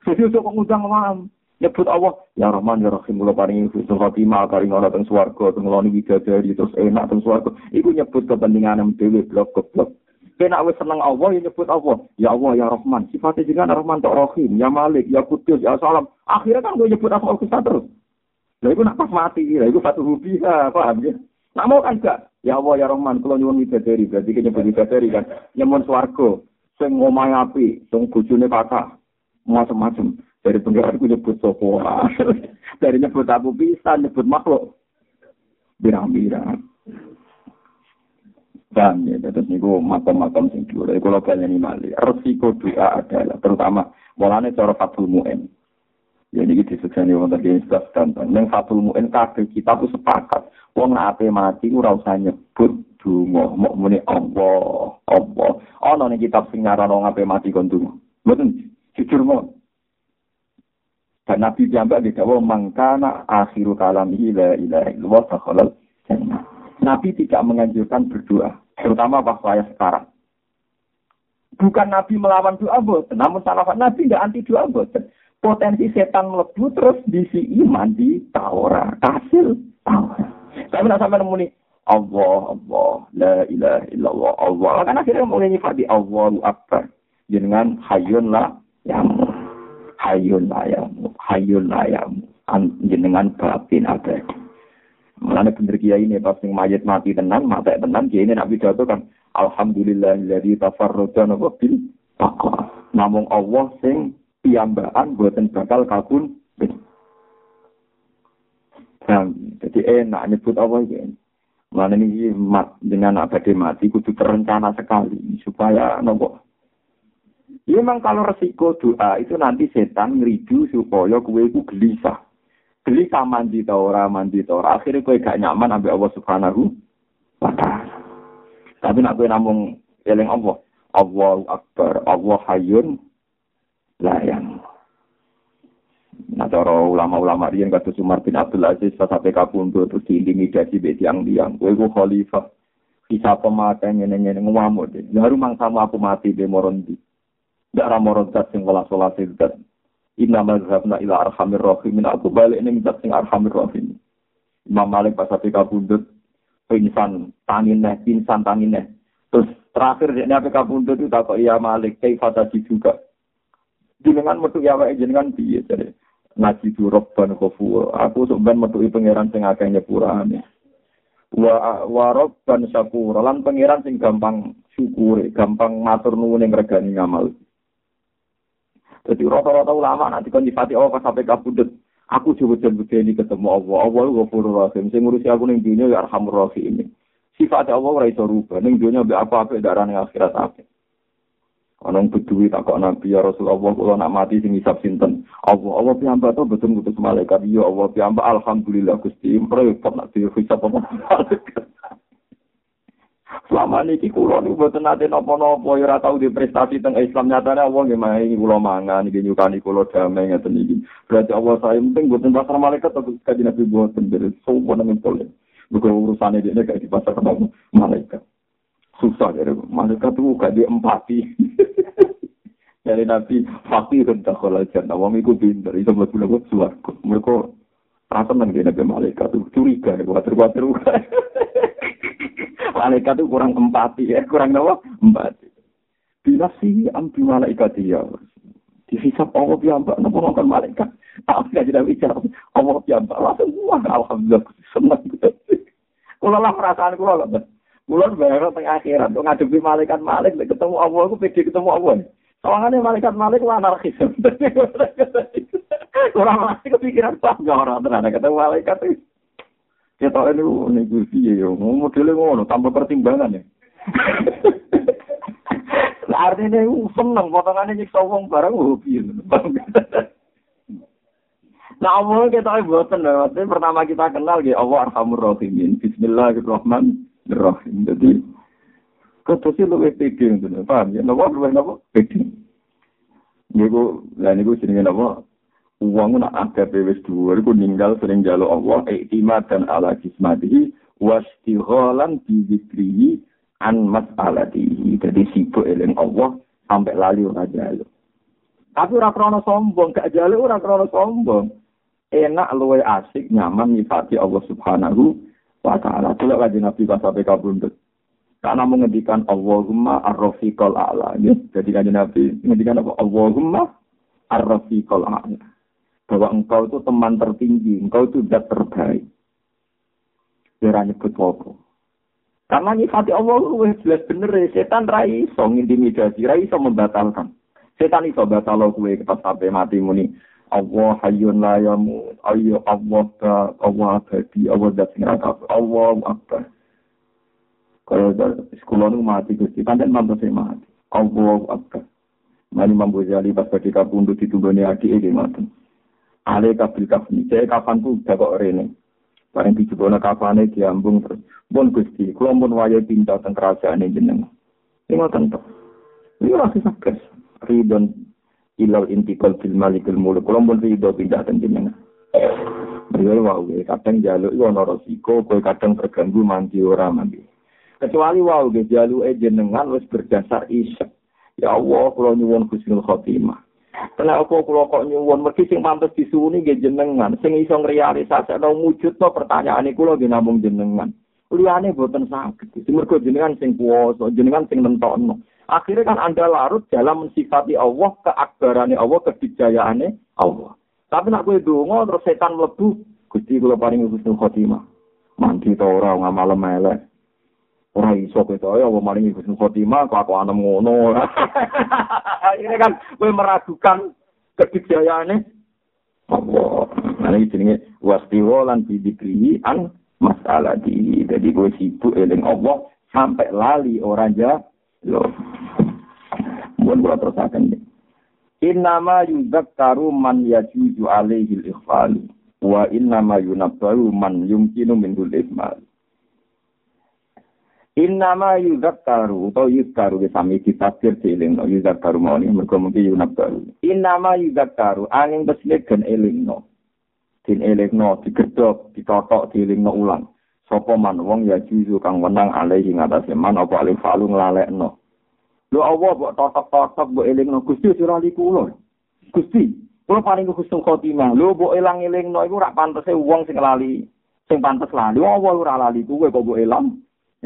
A: Jadi untuk ngundang awam nyebut Allah ya Rahman ya Rahim kula paringi husnul khotimah paring ana teng swarga teng ngloni widadari terus enak teng swarga iku nyebut kepentingan dhewe blok blok Kena wis seneng Allah ya nyebut Allah. Ya Allah ya Rahman. Sifatnya juga Rahman tok Rahim, ya Malik, ya Kudus, ya Salam. Akhirnya kan gue nyebut Asmaul Husna terus. Lah iku nak pas mati, lah iku fatu rubiha, paham ya? Nak mau kan gak? Ya Allah ya Rahman, kula nyuwun widadari, berarti nyebut widadari kan. Nyuwun swarga, sing ngomahe api, sing bojone kata, macam-macam. Dari pengiran ku nyebut sopo. Dari nyebut aku bisa, nyebut makhluk. Birang-birang. Dan ya, terus niku makam-makam sing dhuwur. Kalau kalian ini mali, resiko doa adalah terutama mulane cara fatul mu'en. Ya ini disukseni wonten di sebelas danten. Neng Fatul Mu'in kabeh kita ku sepakat. Wong nak ape mati ora usah nyebut donga, mok muni Allah, Allah. Ana ning kitab sing ngaran wong ape mati kon. Mboten jujur mau. Dan Nabi jambak di dawa mangkana akhiru kalamihi la ilaha illallah takhalal jannah. Nabi tidak menganjurkan berdoa, terutama pas saya sekarang. Bukan Nabi melawan doa, boten. namun salafat Nabi tidak anti doa, boten potensi setan melebu terus diisi iman di taura hasil taura tapi nak sampai nemu nih Allah Allah la ilaha illallah Allah kan akhirnya mau nyifati Allahu akbar dengan hayun lah yang hayun lah yang hayun lah yang jenengan batin abadi Mulane bener kiai ini pas mayit mati tenan, mati tenan kiai ini nak pidato kan alhamdulillah jadi tafarroda nopo bil. Namung Allah sing piyambakan buatan bakal kabun. Nah, jadi enak nyebut apa ini. Mana ini mat dengan abadi mati kudu terencana sekali supaya nopo. Ya memang kalau resiko doa itu nanti setan ngeridu supaya kue ku gelisah. Gelisah mandi tau ora mandi tau ora. Akhirnya kue gak nyaman ambil Allah Subhanahu wa. Tapi nak kue namung eling Allah. Allahu Akbar, Allah Hayyun layang. Nah, cara ulama-ulama riyen kata Umar bin Abdul Aziz pas sampai kabundut terus diilingi dadi be tiang-tiang. Kowe ku khalifah. Bisa pemakai ngene-ngene ngamuk deh. Baru sama aku mati be morondi. Ndak ra morontat sing wala salat itu. Inna mazhabna ila arhamir rahimin. Aku balik ini minta sing arhamir rahim. Imam Malik pas sampai kabundut pingsan tangin neh, pingsan tangin neh. Terus terakhir dia apa kabundut itu tak iya Malik, kayak tadi juga jenengan metu ya wae jenengan piye jare ngaji tu robban kofu aku ben metu pangeran sing akeh nyepurane wa wa robban syukur lan pangeran sing gampang syukur gampang matur nuwun ning regani ngamal jadi rata-rata ulama nanti kon dipati oh pas sampai kabudut aku coba coba ini ketemu Allah. Allah itu ghafurur rahim sing ngurusi aku ning dunia ya arhamur rahim sifat Allah ora iso rubah. Ning dunia mbek apa-apa darah ning akhirat apa Ana beduwi takok Nabi ya Rasulullah kula nak mati sing hisab sinten. Allah. Allah piyambak to betul ngutus malaikat. Ya Allah piyambak. Alhamdulillah Gusti. Repot nak dihisab apa malaikat Selama niki kula niku mboten nate napa-napa ya ora tau di prestasi teng Islam nyatane Allah nggih maringi kula mangan nggih nyukani kula damai ngeten. Berarti Allah saya penting mboten pasar malaikat atau kaji Nabi mboten dari sopan nang tole. Bukan urusane dia kayak di pasar malaikat. Susah ya malaikat tuh gak empati. Dari Nabi fakir takol aja. Nah, wong iku pinter, iso mlebu lewat suwarga. Mereka rasa nang Nabi malaikat tuh curiga, kuatir-kuatir. malaikat itu kurang empati ya, kurang apa? Empati. Bila sih ambi malaikat dia. Dihisap Allah piyambak, nopo nonton malaikat. Tak nggak tidak bicara. Allah piyambak, langsung wah alhamdulillah senang. Kulo lah perasaan kulo lah. Kulo bayar tengah akhirat, untuk ngadepi malaikat malik, ketemu Allah, aku pede ketemu Allah. Soalnya malaikat malik lah anarkis. Kurang masih kepikiran pas gak orang ternyata ketemu malaikat itu. Kita ini negosiasi ya, modelnya ngono, tanpa pertimbangan ya. Artinya itu seneng, potongannya nyiksa wong barang hobi. Nah, Allah kita buatan, maksudnya pertama kita kenal ya Allah Arhamur Rahimin. Bismillahirrahmanirrahim. Jadi, ketosnya lebih pede, paham ya? Napa, napa? Pede. Niku, lah niku jenenge napa? Uang nak ada wis dua, iku ninggal sering jalo Allah, iktimad dan ala kismatihi, wastighalan bizikrihi an mas'alatihi. Jadi sibuk eling Allah, sampai lali ora jalo. Tapi ora krono sombong, gak jalo ora krono sombong. Enak luwe asik, nyaman nyifati Allah subhanahu wa ta'ala. Coba kaji Nabi pas sampai kabundut. Karena menghentikan Allahumma ar-rafiqal a'la. Jadi kaji Nabi menghentikan apa? Allahumma ar-rafiqal a'la bahwa engkau itu teman tertinggi, engkau itu sudah terbaik. Dia nyebut apa. Karena nyifati Allah itu jelas bener ya. Setan rai so intimidasi, rai so membatalkan. Setan iso batal gue kita sampai mati muni. Allah hayyun la yamut. Ayo Allah ka Allah abadi. Allah dat sing Allah akbar. Kalau sekolah itu mati Gusti, panten mantu saya mati. Allah akbar. Mani mampu jali pas ketika pundut itu bani adik ini mati. Ale kabil kafni, saya kapan tuh udah kok rene. Bareng dijebona kafane diambung terus. Bon Gusti, kula pun waya pindah teng kerajaan jenengan. Ini ngoten to. Ini masih sakit. Ridon ilal intikal fil malikul muluk. Kula pun ridho pindah teng jenengan. Beliau wau kadang jaluk iku ana resiko, kadang terganggu mandi ora mandi. Kecuali wau ge jaluk jenengan wis berdasar isek. Ya Allah, kula nyuwun husnul khotimah. Kena apa kula kok nyuwun mergi sing pantes disuwuni nggih jenengan, sing iso ngrealisasekno wujudno pertanyaan kula nggih namung jenengan. Liyane boten saged. Mergo jenengan sing kuwasa, jenengan sing nentokno. Akhirnya kan Anda larut dalam mensifati Allah, keakbarannya Allah, kebijayaannya Allah. Tapi nak kowe donga terus setan mlebu, Gusti kula paringi husnul khotimah. Mandi ta ora ngamal elek. Ora iso kowe ya wong maringi Gusti Khotimah kok aku anem ngono. Ini kan kowe meragukan kedijayaane Allah. Nah iki jenenge wastiwa lan bidikri an masalah di. Jadi gue sibuk eling Allah sampai lali orang ja lo. Mun kula terusaken. Innama yuzakkaru man yajuju alaihi al-ikhfalu wa innama yunabbaru man yumkinu minhul ihmal. Innama yuzakkaru atau yuzakkaru ke sami ditafsir dieling no yuzakkaru mau ini mereka mungkin yunabkaru. Innama yuzakkaru angin beslik dan eling no. Din eling no digedok, ditotok, dieling no ulang. Sopo man wong ya juzu kang menang alaihi ngatasé man apa alih falu nglalekno. Lho Allah mbok totok-totok mbok eling no Gusti sira li kula. Gusti, kula paling khusnul khotimah. Lho mbok elang-elingno iku ora pantese wong sing lali. Sing pantes lali. Allah ora lali kuwe kok mbok elang.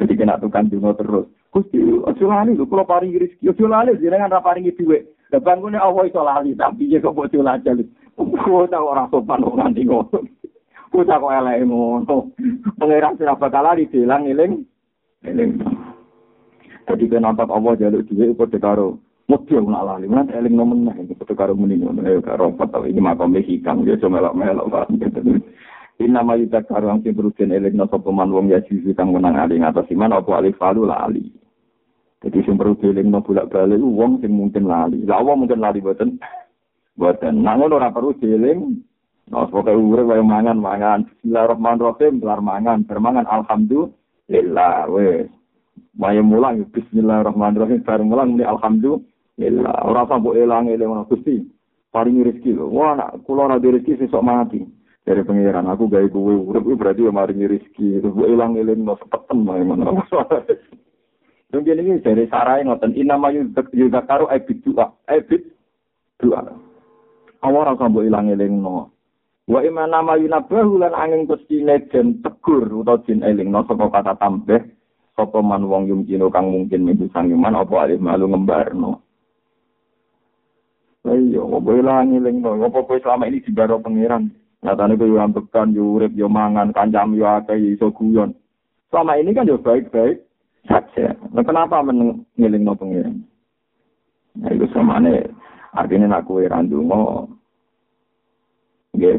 A: Jadi kena tukang dungo terus. Gusti, ojo lali lho, kula paringi rezeki. Ojo lali jenengan ra paringi dhuwit. Lah bangune Allah iso lali, tapi ya kok ojo lajal. Kok tak ora sopan kok nganti ngono. Kok tak kok elek ngono. Pangeran sira bakal lali dilang eling. Eling. Jadi kenapa Allah jaluk dhuwit padha karo Mesti aku nak lali, mana eling nomen nah, ini foto karo muni ngono, ya karo apa ini makom hikam, dia cuma melok Inna ma yudak karang sing berugen eling no sopo man wong ya jizu kang menang ali ngatas iman apa alif falu la ali. Jadi sing perlu no bolak-balik wong sing mungkin lali. Lah wong mungkin lali boten. Boten. Nah ngono ora perlu dieling. Nah, pokoke urip wae mangan-mangan. Bismillahirrahmanirrahim, kelar mangan, bermangan alhamdulillah wes. Wae mulang bismillahirrahmanirrahim, bar mulang muni alhamdulillah. Ora sampo elang-eling ngono Gusti. Paringi rezeki lho. Wah, nak kula ora rezeki sesuk mati. Dari pengiran aku gawe kuwe urip berarti ya maringi rezeki. Gue ilang ilang no sepeten wae mana Mungkin ini dari sarai ngoten inama karo ebit dua. Ebit dua. Awal rasa mbok ilang ilang no. Wa ima nama yunabahu lan angin kustine den tegur utawa jin eling no saka kata tambah sapa man wong yumkino kang mungkin minggu sangiman apa alih malu ngembarno. Ayo, apa ilang ilang no, apa selama ini dibaro pengiran? Nyatane kowe yo ambekan yo urip yo mangan kancam yo akeh iso guyon. Selama ini kan yo baik-baik saja. Nah, kenapa mengiling no pengiran? Nah, itu sama nih. Artinya nak kue randungo. Nggih.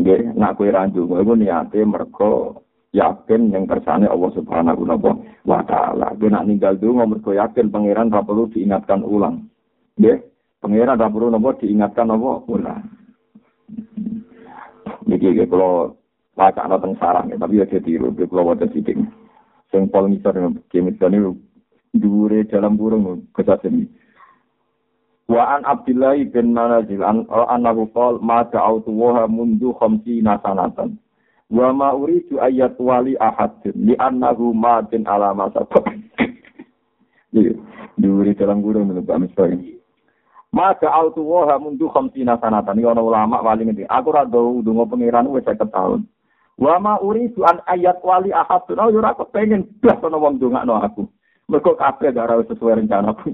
A: Nggih, nak kue randungo iku niate mergo yakin yang kersane Allah Subhanahu wa taala. Gue nak ninggal donga mergo yakin pangeran ora perlu diingatkan ulang. Nggih. Pangeran ora perlu nopo diingatkan nopo ulang. Niki ya kalau wacana teng sarang ya, tapi ya jadi tiru, kalau wajah sidik. Sing pol misal game ini dure dalam burung kesasen. Wa an Abdullah bin Manazil an annahu qol ma da'awtu wa mundu khamsina sanatan. Wa ma uridu ayat wali ahad li annahu matin ala masa. Jadi, dure dalam burung menurut Pak ini. Maka autu woha mundu khamsina sanatan. Ini orang ulama wali ngerti. Aku rado dungo pengiran wis 50 tahun. Wa ma an ayat wali ahadun. Oh, yura aku pengen blas ana wong no aku. Mergo kabeh ora sesuai rencana aku.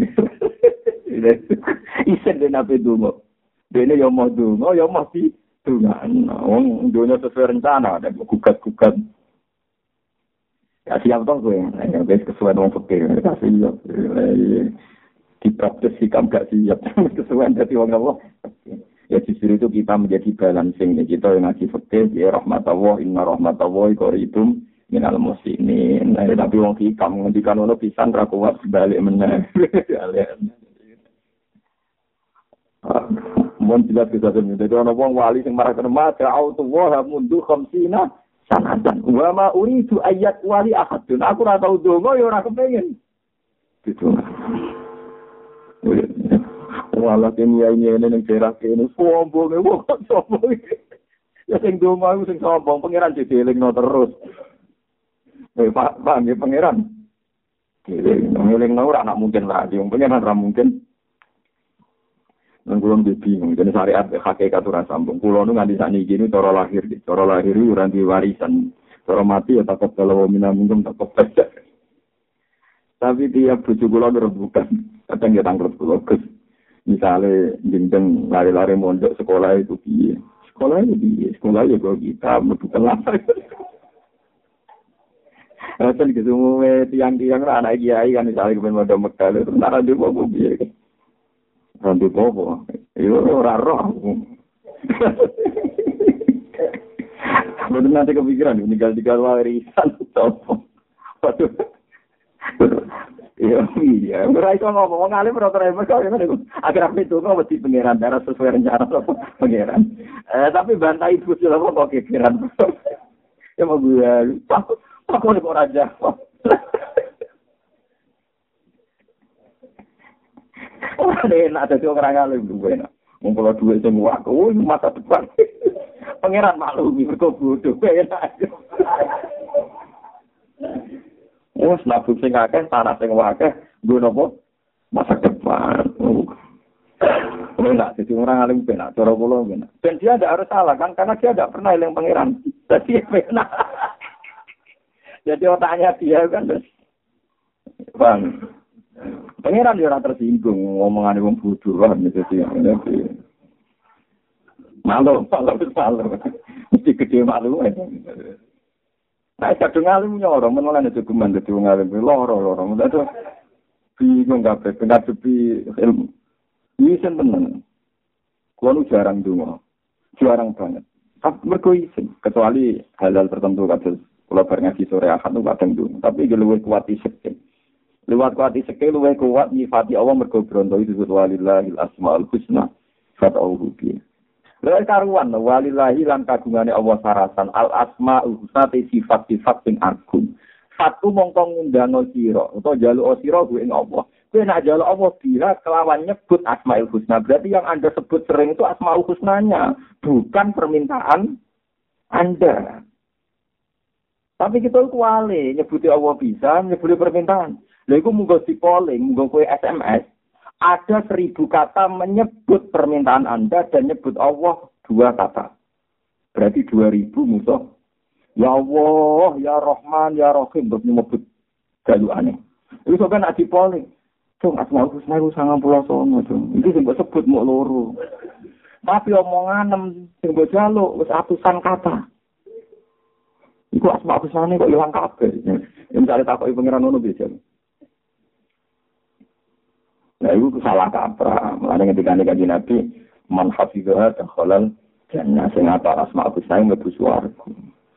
A: Isen den ape dungo. Dene yo mau dungo, yo mau si dungan. Wong dunya sesuai rencana, ada gugat-gugat. Ya siap dong gue. Ya wis kesuwen wong fikir. Kasih yo dipraktis sikap gak siap kesuwen dari wong Allah ya justru itu kita menjadi balancing ya kita yang ngaji fakir ya rahmatullah inna rahmatullah qaridum minal muslimin nah, tapi wong hikam ngendikan ono pisan ra kuat balik meneh Mohon jelas kita sendiri. Jadi orang wong wali yang marah kena mata, auto wah mundu khamsina sanatan. Wa ma uridu ayat wali ahadun. Aku ora tau donga ya ora kepengin. Gitu. Walah kene ini ini ning daerah kene sombong e wong sombong. Ya sing donga iku sing sombong pangeran didelingno terus. Eh Pak, Pak nggih pangeran. Ngelingno ora anak mungkin lagi, pangeran ora mungkin. Nang kula bingung, jadi syariat hakikat ora sambung. Kula nu nganti sakniki ini cara lahir, cara lahir ora warisan. Cara mati ya takut kalau minamungkum takut pecah. Tapi tiap bojo kula bukan. Kadang ya tangkrut kula Gus. Misale jeneng lari-lari mondok sekolah itu piye? Sekolah itu piye? Sekolah ya kok kita mlebu kelas. Kan gitu umumnya tiang-tiang anak kiai kan misalnya kepen mondok Mekah itu nara di bawah piye? Randu popo. Itu ora roh. Bener nanti kepikiran tinggal tiga warisan. Waduh. Iya, iya. Ora iso ngomong wong alim ora terima kok ngene. Akhir aku itu kok wedi pangeran darah sesuai rencana apa pangeran. Eh tapi bantai ibu sila kok kekiran. ya mau gue takut takut kok raja. Ora enak dadi orang alim gue enak. Ngumpul duit sing wae, oh masa depan. Pangeran malu mergo bodoh enak. Wes nabung sing akeh, tanah sing akeh, nggo napa? Masa depan. Enggak, jadi orang alim benar, cara kula benar. Dan dia tidak harus salah kan, karena dia tidak pernah eling pangeran. Jadi benar. Jadi otaknya dia kan bang, pangeran dia tersinggung ngomongan wong bodoh kan, jadi malu, malu, malu, mesti gede malu. Nah, kadung alim nyoro, menulan itu geman jadi wong alim, loro loro, itu bingung benar sepi ilmu. Ini sen tenan. Kulo jarang dungo, jarang banget. Tapi mergo isin, kecuali hal-hal tertentu kados kula bar ngaji sore ahad nu kadang dungo, tapi luwih kuat isek. Lewat kuat iseke luwih kuat nyifati Allah mergo bronto disebut walillahil asmaul husna fatauhu bi. Lha karuan walillahi lan kagungane Allah sarasan al asmaul husna sifat-sifat sing agung. Fatu mongko ngundang sira utawa jaluk sira kuwi ing Allah. Kowe nak jaluk Allah bila kelawan nyebut asmaul husna. Berarti yang Anda sebut sering itu asmaul husnanya, bukan permintaan Anda. Tapi kita itu wale, nyebuti Allah bisa, nyebuti permintaan. Lha iku munggo si polling, munggo kowe SMS. Ada seribu kata menyebut permintaan Anda dan nyebut Allah dua kata. Berarti dua ribu musuh. Ya Allah, ya Rahman, ya Rahim, untuk menyebut aneh. Itu sampai nak di polling. Cung, asmaul husna itu sangat pulau cung. Itu sing sebut mau loro. Tapi omongan sing mbok jaluk atusan kata. Iku asma husna kok ilang kabeh. Ya misalnya takoki pangeran ngono bisa. Nah, itu salah kaprah. Mulanya ketika ini kaji Nabi, man hafidhah dakhalal jannah sing apa asma husna mlebu swarga.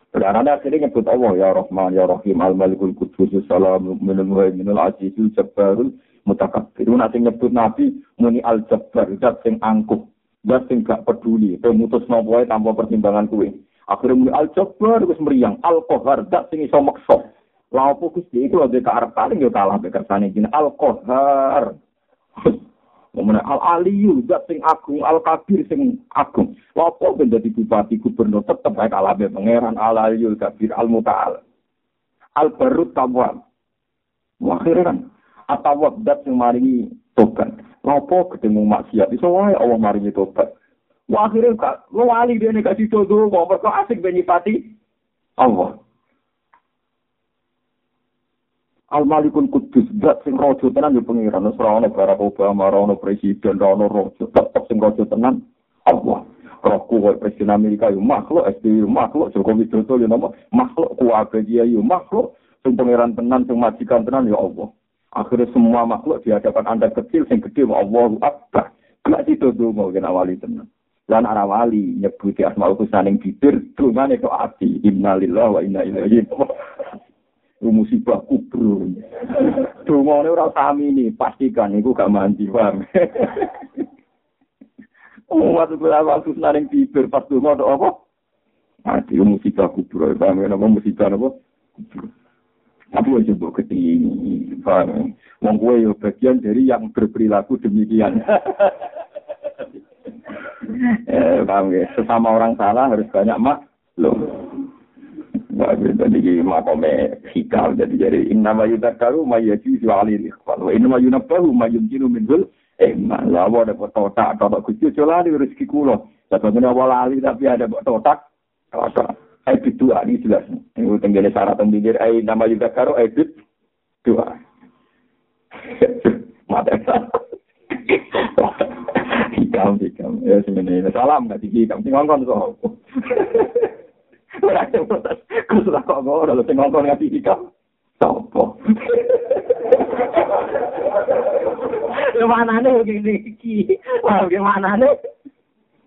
A: Karena akhirnya nyebut Allah ya Rahman ya Rahim al Malikul Qudus salam minul muhaiminul azizul jabbarul mutakabbir. Nanti nyebut Nabi muni al jabbar zat sing angkuh, zat sing gak peduli, pemutus nopo tanpa pertimbangan kuwi. Akhirnya muni al jabbar wis meriang, al qahar zat sing iso maksa. Lah opo Gusti iku lho arep paling yo kalah bekersane jeneng al qahar. Kemudian al aliyu zat sing agung, al kabir sing agung. Lapo ben dadi bupati gubernur tetep bae kalah be pangeran al aliyu kabir al mutaal. Al barut tawal. Akhirnya kan atawab dat sing maringi tobat. Lapo ketemu maksiat iso wae Allah maringi tobat. Wah akhirnya lo wali dia nih kasih jodoh, mau asik benyipati Allah. Al Malikul Kudus, zat sing rojo tenan yo pengiran, ora ono Barack Obama, ora ono presiden, ora ono rojo, tetep sing rojo tenan Allah. Rohku kok presiden Amerika yo makhluk, SBY yo makhluk, Jokowi Widodo yo nama makhluk, kuwabe dia yo makhluk, sing pengiran tenan, sing majikan tenan yo Allah. Akhirnya semua makhluk di hadapan Anda kecil, sing gede Allahu Akbar. Gak situ mau kena wali tenan. Lan ara wali nyebuti asmaul husna ning bibir, dungane kok ati. Innalillahi wa inna ilaihi musibah kubur. Dungane ora sami ini, pastikan iku gak mandi, paham. Oh, waktu kula waktu naring bibir pas donga tok apa? Mati musibah kubur, paham ya, apa musibah apa? Tapi wajib mbok ketini, paham. Wong kowe yo bagian dari yang berperilaku demikian. eh, ya, sesama orang salah harus banyak mak. Loh, Jadi makome hikal. Jadi jadi inna ma yudakaru ma yajuzu alil ikhwan wa inna ma yunabbahu ma yumkinu minhul eh malah ada totak totak kecil colali rezeki kulo. Sebabnya awal lali tapi ada totak. Totak ebit dua ini jelas. Ini tenggene syarat tenggene eh nama yudakaru ebit dua. Mata. Hikam hikam. Ya sebenarnya. Salam nggak hikam tinggal kan soal Ora sing protes. Kuwi kok ora lho sing ngomong ngati iki kok. Sopo? Lha manane ngene iki. Wah, gimana nih?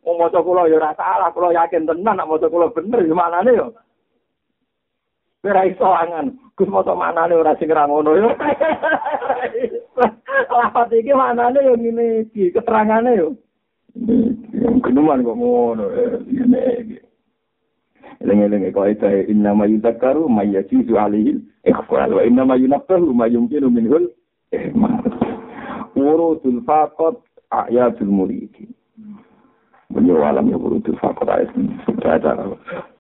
A: Wong maca kula ya ora salah, kula yakin tenan nek maca kula bener gimana nih yo. Ora iso angan. Gus maca manane ora sing ra ngono yo. Lafat iki manane yo ngene iki, keterangane yo. Kenuman kok ngono. Ngene iki. Eling-eling kaidah inna ma yudakaru ma yajuzu alaihi ikhfal wa inna ma yunaffahu ma yumkinu minhul ihmal. Urudul faqat ayatul muridi. Beliau alam ya urudul faqat ayat ini.